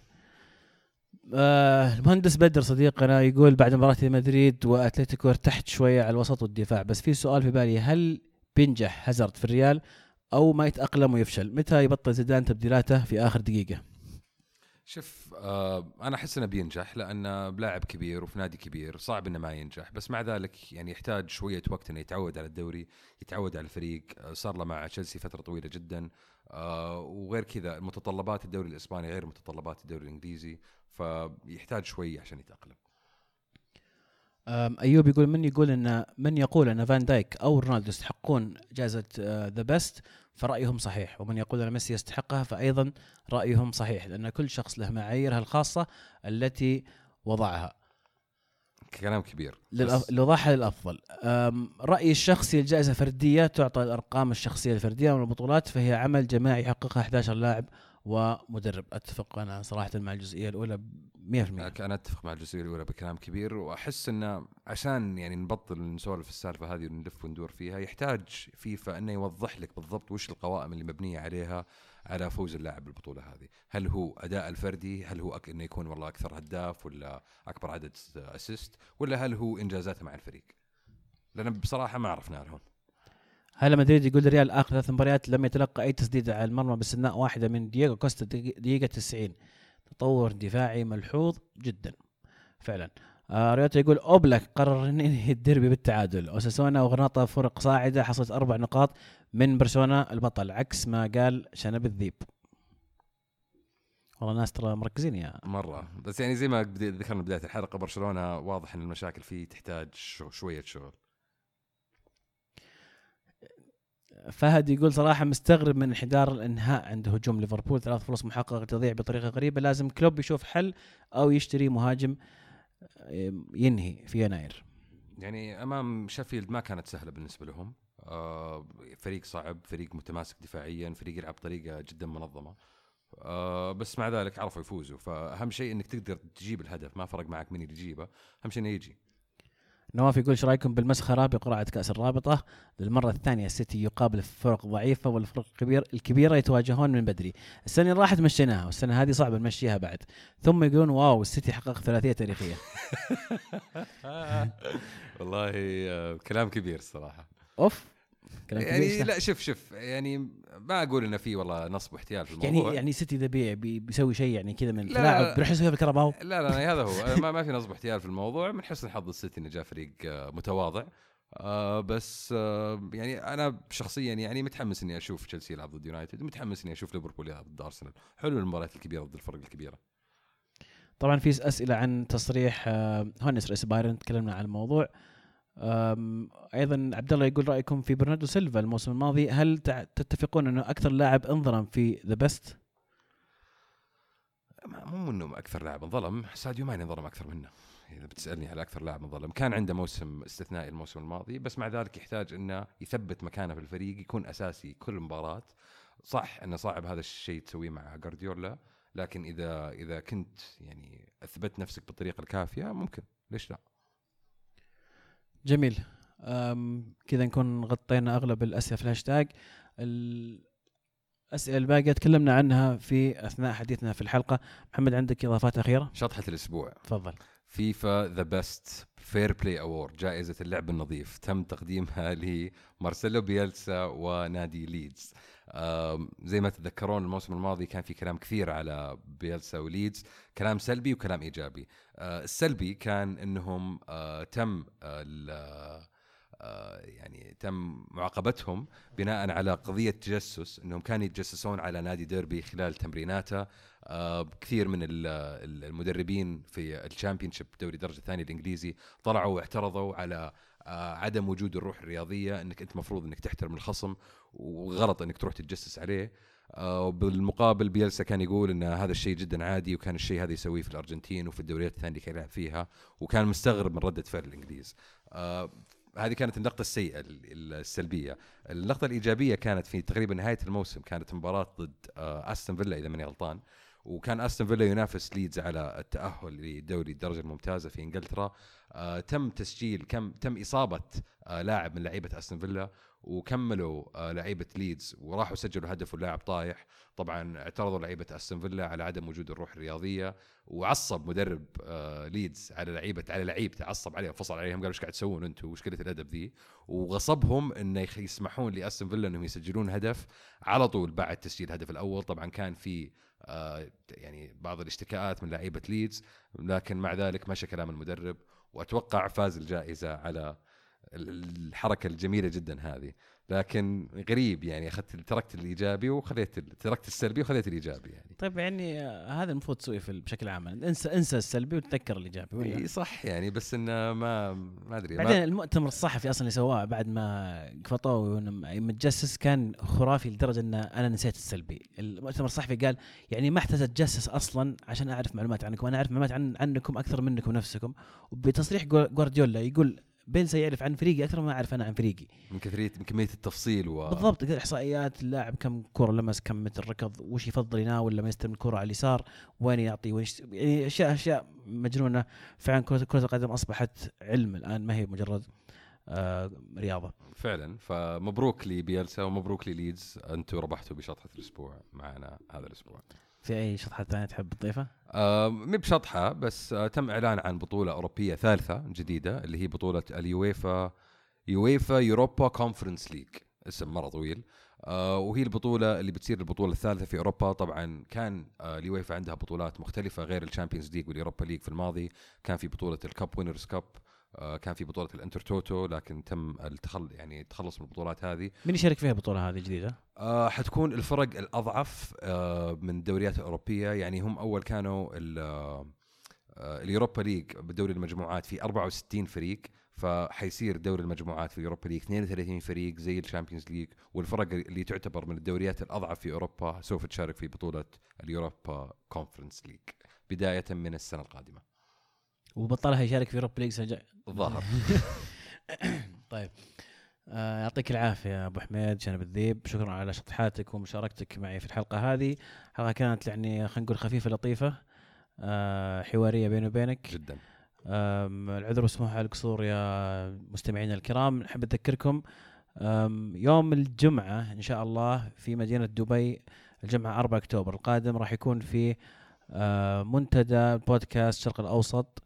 آه المهندس بدر صديقنا يقول بعد مباراة مدريد وأتلتيكو ارتحت شوية على الوسط والدفاع بس في سؤال في بالي هل بينجح هازارد في الريال أو ما يتأقلم ويفشل؟ متى يبطل زيدان تبديلاته في آخر دقيقة؟ شوف آه أنا أحس إنه بينجح لأنه بلاعب كبير وفي نادي كبير صعب إنه ما ينجح. بس مع ذلك يعني يحتاج شوية وقت إنه يتعود على الدوري يتعود على الفريق. آه صار له مع تشيلسي فترة طويلة جدا. آه وغير كذا متطلبات الدوري الإسباني غير متطلبات الدوري الإنجليزي فيحتاج شوي عشان يتأقلم. أيوب يقول من يقول إن من يقول إن فان دايك أو رونالدو يستحقون جائزة The Best فرأيهم صحيح ومن يقول أن ميسي يستحقها فايضا رأيهم صحيح لأن كل شخص له معاييرها الخاصة التي وضعها. كلام كبير. للأف... بس- اللي وضعها للأفضل. أم، رأيي الشخصي الجائزة فردية تعطى الأرقام الشخصية الفردية من البطولات فهي عمل جماعي يحققها 11 لاعب ومدرب أتفق أنا صراحة مع الجزئية الأولى 100% أنا أتفق مع الجزئية الأولى بكلام كبير وأحس انه عشان يعني نبطل نسولف السالفة هذه ونلف وندور فيها يحتاج فيفا إنه يوضح لك بالضبط وش القوائم اللي مبنية عليها على فوز اللاعب بالبطولة هذه، هل هو أداء الفردي؟ هل هو أك... إنه يكون والله أكثر هداف ولا أكبر عدد assist؟ ولا هل هو إنجازاته مع الفريق؟ لأن بصراحة ما عرفنا لهم. هلا مدريد يقول الريال آخر ثلاث مباريات لم يتلقى أي تسديده على المرمى باستثناء واحدة من دييغو كوستا دقي- دقيقة 90 تطور دفاعي ملحوظ جدا فعلا. آه ريوتا يقول أوبلاك قرر إن ينهي الديربي بالتعادل. أوساسونا وغرناطه فرق صاعدة حصلت أربع نقاط من برشلونة البطل عكس ما قال شنب الذيب. والله الناس ترى مركزين يا مرة. بس يعني زي ما ذكرنا بداية الحلقة برشلونة واضح إن المشاكل فيه تحتاج شو شوية شغل. فهد يقول صراحة مستغرب من انحدار الإنهاء عند هجوم ليفربول. ثلاث فرص محققة تضيع بطريقة غريبة. لازم كلوب يشوف حل أو يشتري مهاجم ينهي في يناير. يعني أمام شeffield ما كانت سهلة بالنسبة لهم. آه فريق صعب فريق متماسك دفاعيا فريق يلعب بطريقة جدا منظمة. آه بس مع ذلك عرفوا يفوزوا. فأهم شيء إنك تقدر تجيب الهدف. ما فرق معك مين اللي يجيبه. أهم شيء إنه يجي. نواف يقول إيش رأيكم بالمسخره بقرعه كأس الرابطة؟ للمرة الثانية السيتي يقابل فرق ضعيفة والفرق الكبير الكبيرة يتواجهون من بدري. السنة اللي راحت مشيناها والسنة هذه صعب نمشيها بعد. ثم يقولون wow السيتي حقق ثلاثية تاريخية. والله آه، كلام كبير الصراحة. أوف. كلام يعني؟ لا شوف شوف يعني ما أقول إنه في والله نصب واحتيال في يعني الموضوع. يعني سيتي إذا بي بي- بيسوي شيء يعني كذا من لا، تلاعب لا. بيروح يسويها بالكاراباو لا لا هذا هو. ما, ما في نصب احتيال في الموضوع. من حسن حظ السيتي إنه جاء فريق آه، متواضع. آه بس آه يعني أنا شخصيا يعني متحمس إني أشوف تشيلسي يلعب ضد يونايتد. متحمس إني أشوف ليفربول يلعب ضد أرسنال. حلو المباريات الكبيرة ضد الفرق الكبيرة. طبعا في أسئلة عن تصريح آه، هونس رئيس بايرن. تكلمنا عن الموضوع. أيضا عبد الله يقول رأيكم في برناردو سيلفا الموسم الماضي هل تتفقون أنه أكثر لاعب انظلم في The Best؟ مو إنه أكثر لاعب انظلم ساديو ماني انظلم أكثر منه. إذا بتسألني على أكثر لاعب انظلم كان عنده موسم استثنائي الموسم الماضي بس مع ذلك يحتاج إنه يثبت مكانه في الفريق يكون أساسي كل مباراة. صح إنه صعب هذا الشيء تسويه مع جارديولا لكن اذا إذا كنت يعني أثبت نفسك بالطريقة الكافية ممكن. ليش لا؟ جميل. كذا نكون غطينا أغلب الأسئلة في الهاشتاج. الاسئله الباقية تكلمنا عنها في أثناء حديثنا في الحلقة. محمد عندك إضافات أخيرة؟ شطحة الأسبوع. تفضل. فيفا The Best Fair Play Award جائزة اللعب النظيف تم تقديمها لمارسيلو بيلسا ونادي ليدز. زي ما تتذكرون الموسم الماضي كان في كلام كثير على بيلسا وليدز كلام سلبي وكلام إيجابي. آه، السلبي كان إنهم آه، تم آه، يعني تم معاقبتهم بناء على قضية تجسس إنهم كانوا يتجسسون على نادي ديربي خلال تمريناته. كثير من ال- ال- المدربين في ال Championship دوري الدرجه الثانية الإنجليزي طلعوا واعترضوا على عدم وجود الروح الرياضية إنك أنت مفروض إنك تحترم الخصم. وغلط إنك تروح تتجسس عليه. آه، وبالمقابل بيلسا كان يقول إن هذا الشيء جدا عادي وكان الشيء هذا يسويه في الأرجنتين وفي الدوريات الثانية اللي كان يلعب فيها وكان مستغرب من ردة فعل الإنجليز. آه، هذه كانت النقطة السيئة ال- السلبية، النقطة الإيجابية كانت في تقريبا نهاية الموسم كانت مباراة ضد آه، أستون فيلا إذا ماني غلطان، وكان أستون فيلا ينافس ليدز على التأهل لدوري الدرجة الممتازة في إنجلترا، آه، تم تسجيل كم تم إصابة آه، لاعب من لعيبة أستون فيلا. وكملوا آه، لعيبة ليدز وراحوا سجلوا هدف واللاعب طايح، طبعا اعترضوا لعيبة أستون فيلا على عدم وجود الروح الرياضية وعصب مدرب آه، ليدز على لعيبة على لعيبته عصب عليهم فصل عليهم قال إيش قاعد تسوون أنتم وش قلة الأدب ذي؟ وغصبهم إنه يسمحون لاستون فيلا إنهم يسجلون هدف على طول بعد تسجيل الهدف الأول. طبعا كان في آه، يعني بعض الاشتكاءات من لعيبة ليدز لكن مع ذلك مشى كلام المدرب. وأتوقع فاز الجائزة على الحركة الجميلة جدا هذه. لكن غريب يعني أخذت تركت الإيجابي وخليت ال- تركت السلبي وخليت الإيجابي يعني. طيب يعني آه، هذا المفروض تسويه بشكل عام. انسى انسى السلبي وتذكر الإيجابي ولا؟ إي صح يعني بس إنه ما ما أدري. بعدين ما المؤتمر الصحفي أصلا اللي سواه بعد ما قفطوه متجسس كان خرافي لدرجة ان أنا نسيت السلبي، المؤتمر الصحفي قال يعني ما احتاج أتجسس أصلا عشان أعرف معلومات عنكم، أنا أعرف معلومات عن عنكم أكثر منكم نفسكم، وبتصريح جوا- جوارديولا يقول بيلسا يعرف عن فريقي أكثر ما أعرف أنا عن فريقي. من كثريه من كمية التفصيل و بالضبط إحصائيات اللاعب كم كرة لمس كم متر ركض وش يفضل يناول لما يستلم الكرة على اليسار وين يعطي وين. يعني اشياء أشياء مجنونة فعلا كره كرة القدم أصبحت علم الآن ما هي مجرد آه رياضة فعلا فمبروك لبيلسا ومبروك لليدز أنتم ربحتوا بشطحة الأسبوع معنا هذا الأسبوع في أي شطحة ثانية تحب تضيفها؟ آه مي بشطحة بس آه تم إعلان عن بطولة أوروبية ثالثة جديدة اللي هي بطولة ال UEFA UEFA Europa Conference League. اسم مرة طويل. آه وهي البطولة اللي بتصير البطولة الثالثة في أوروبا. طبعا كان آه اليويفا عندها بطولات مختلفة غير ال Champions League وال Europa League في الماضي. كان في بطولة ال Cup Winners' Cup. كان في بطولة الانتر توتو لكن تم التخل يعني التخلص من البطولات هذه. مين يشارك فيها البطوله هذه الجديدة؟ آه حتكون الفرق الأضعف آه من الدوريات الأوروبية. يعني هم أول كانوا آه آه، ال Europa League بدوري المجموعات في 64 فريق فحيصير دوري المجموعات في ال Europa League 32 فريق زي ال Champions League. والفرق اللي تعتبر من الدوريات الأضعف في أوروبا سوف تشارك في بطولة ال Europa Conference League بداية من السنة القادمة. وبطلها يشارك في Europa League السنة الجاية. الظاهر. طيب. آه يعطيك العافية يا أبو حميد شنب الذيب. شكرا على شطحاتك ومشاركتك معي في الحلقة هذه. حلقة كانت يعني خلينا نقول خفيفة لطيفة آه حوارية بيني وبينك. جدا. العذر والسموح على القصور يا مستمعينا الكرام. نحب نذكركم أم، يوم الجمعة إن شاء الله في مدينة دبي الجمعة 4 أكتوبر. القادم راح يكون في آه، منتدى بودكاست الشرق الأوسط.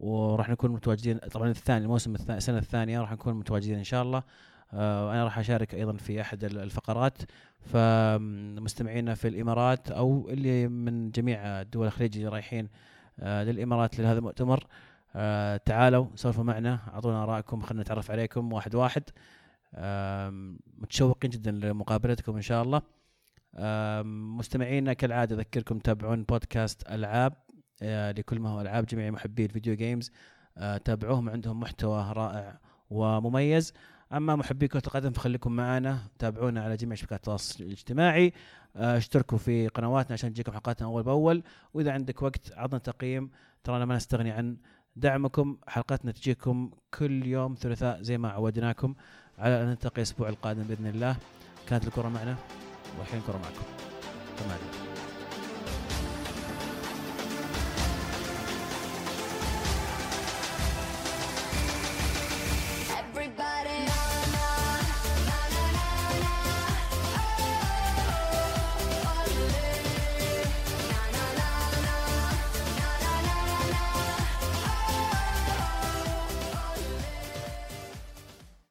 وراح نكون متواجدين طبعا الثاني الموسم الثاني السنة الثانية راح نكون متواجدين إن شاء الله. آه، وأنا راح أشارك أيضا في ال- الفقرات. فمستمعينا في الإمارات أو اللي من جميع الدول الخليج اللي رايحين آه، للإمارات لهذا المؤتمر آه، تعالوا سولفوا معنا أعطونا آرائكم خلينا نتعرف عليكم واحد واحد. متشوقين جدا لمقابلتكم إن شاء الله. مستمعينا كالعادة أذكركم تابعون بودكاست ألعاب. آه، لكل ما هو ألعاب جميع محبي الفيديو جيمز آه، تابعوهم عندهم محتوى رائع ومميز. أما محبي كرة القدم فخليكم معنا تابعونا على جميع شبكات التواصل الاجتماعي. آه، اشتركوا في قنواتنا عشان تجيكم حلقاتنا أول بأول. وإذا عندك وقت عطنا تقييم. ترانا ما نستغني عن دعمكم. حلقاتنا تجيكم كل يوم ثلاثاء زي ما عودناكم على أن نلتقي الأسبوع القادم بإذن الله. كانت الكرة معنا والحين الكرة معكم. تمام.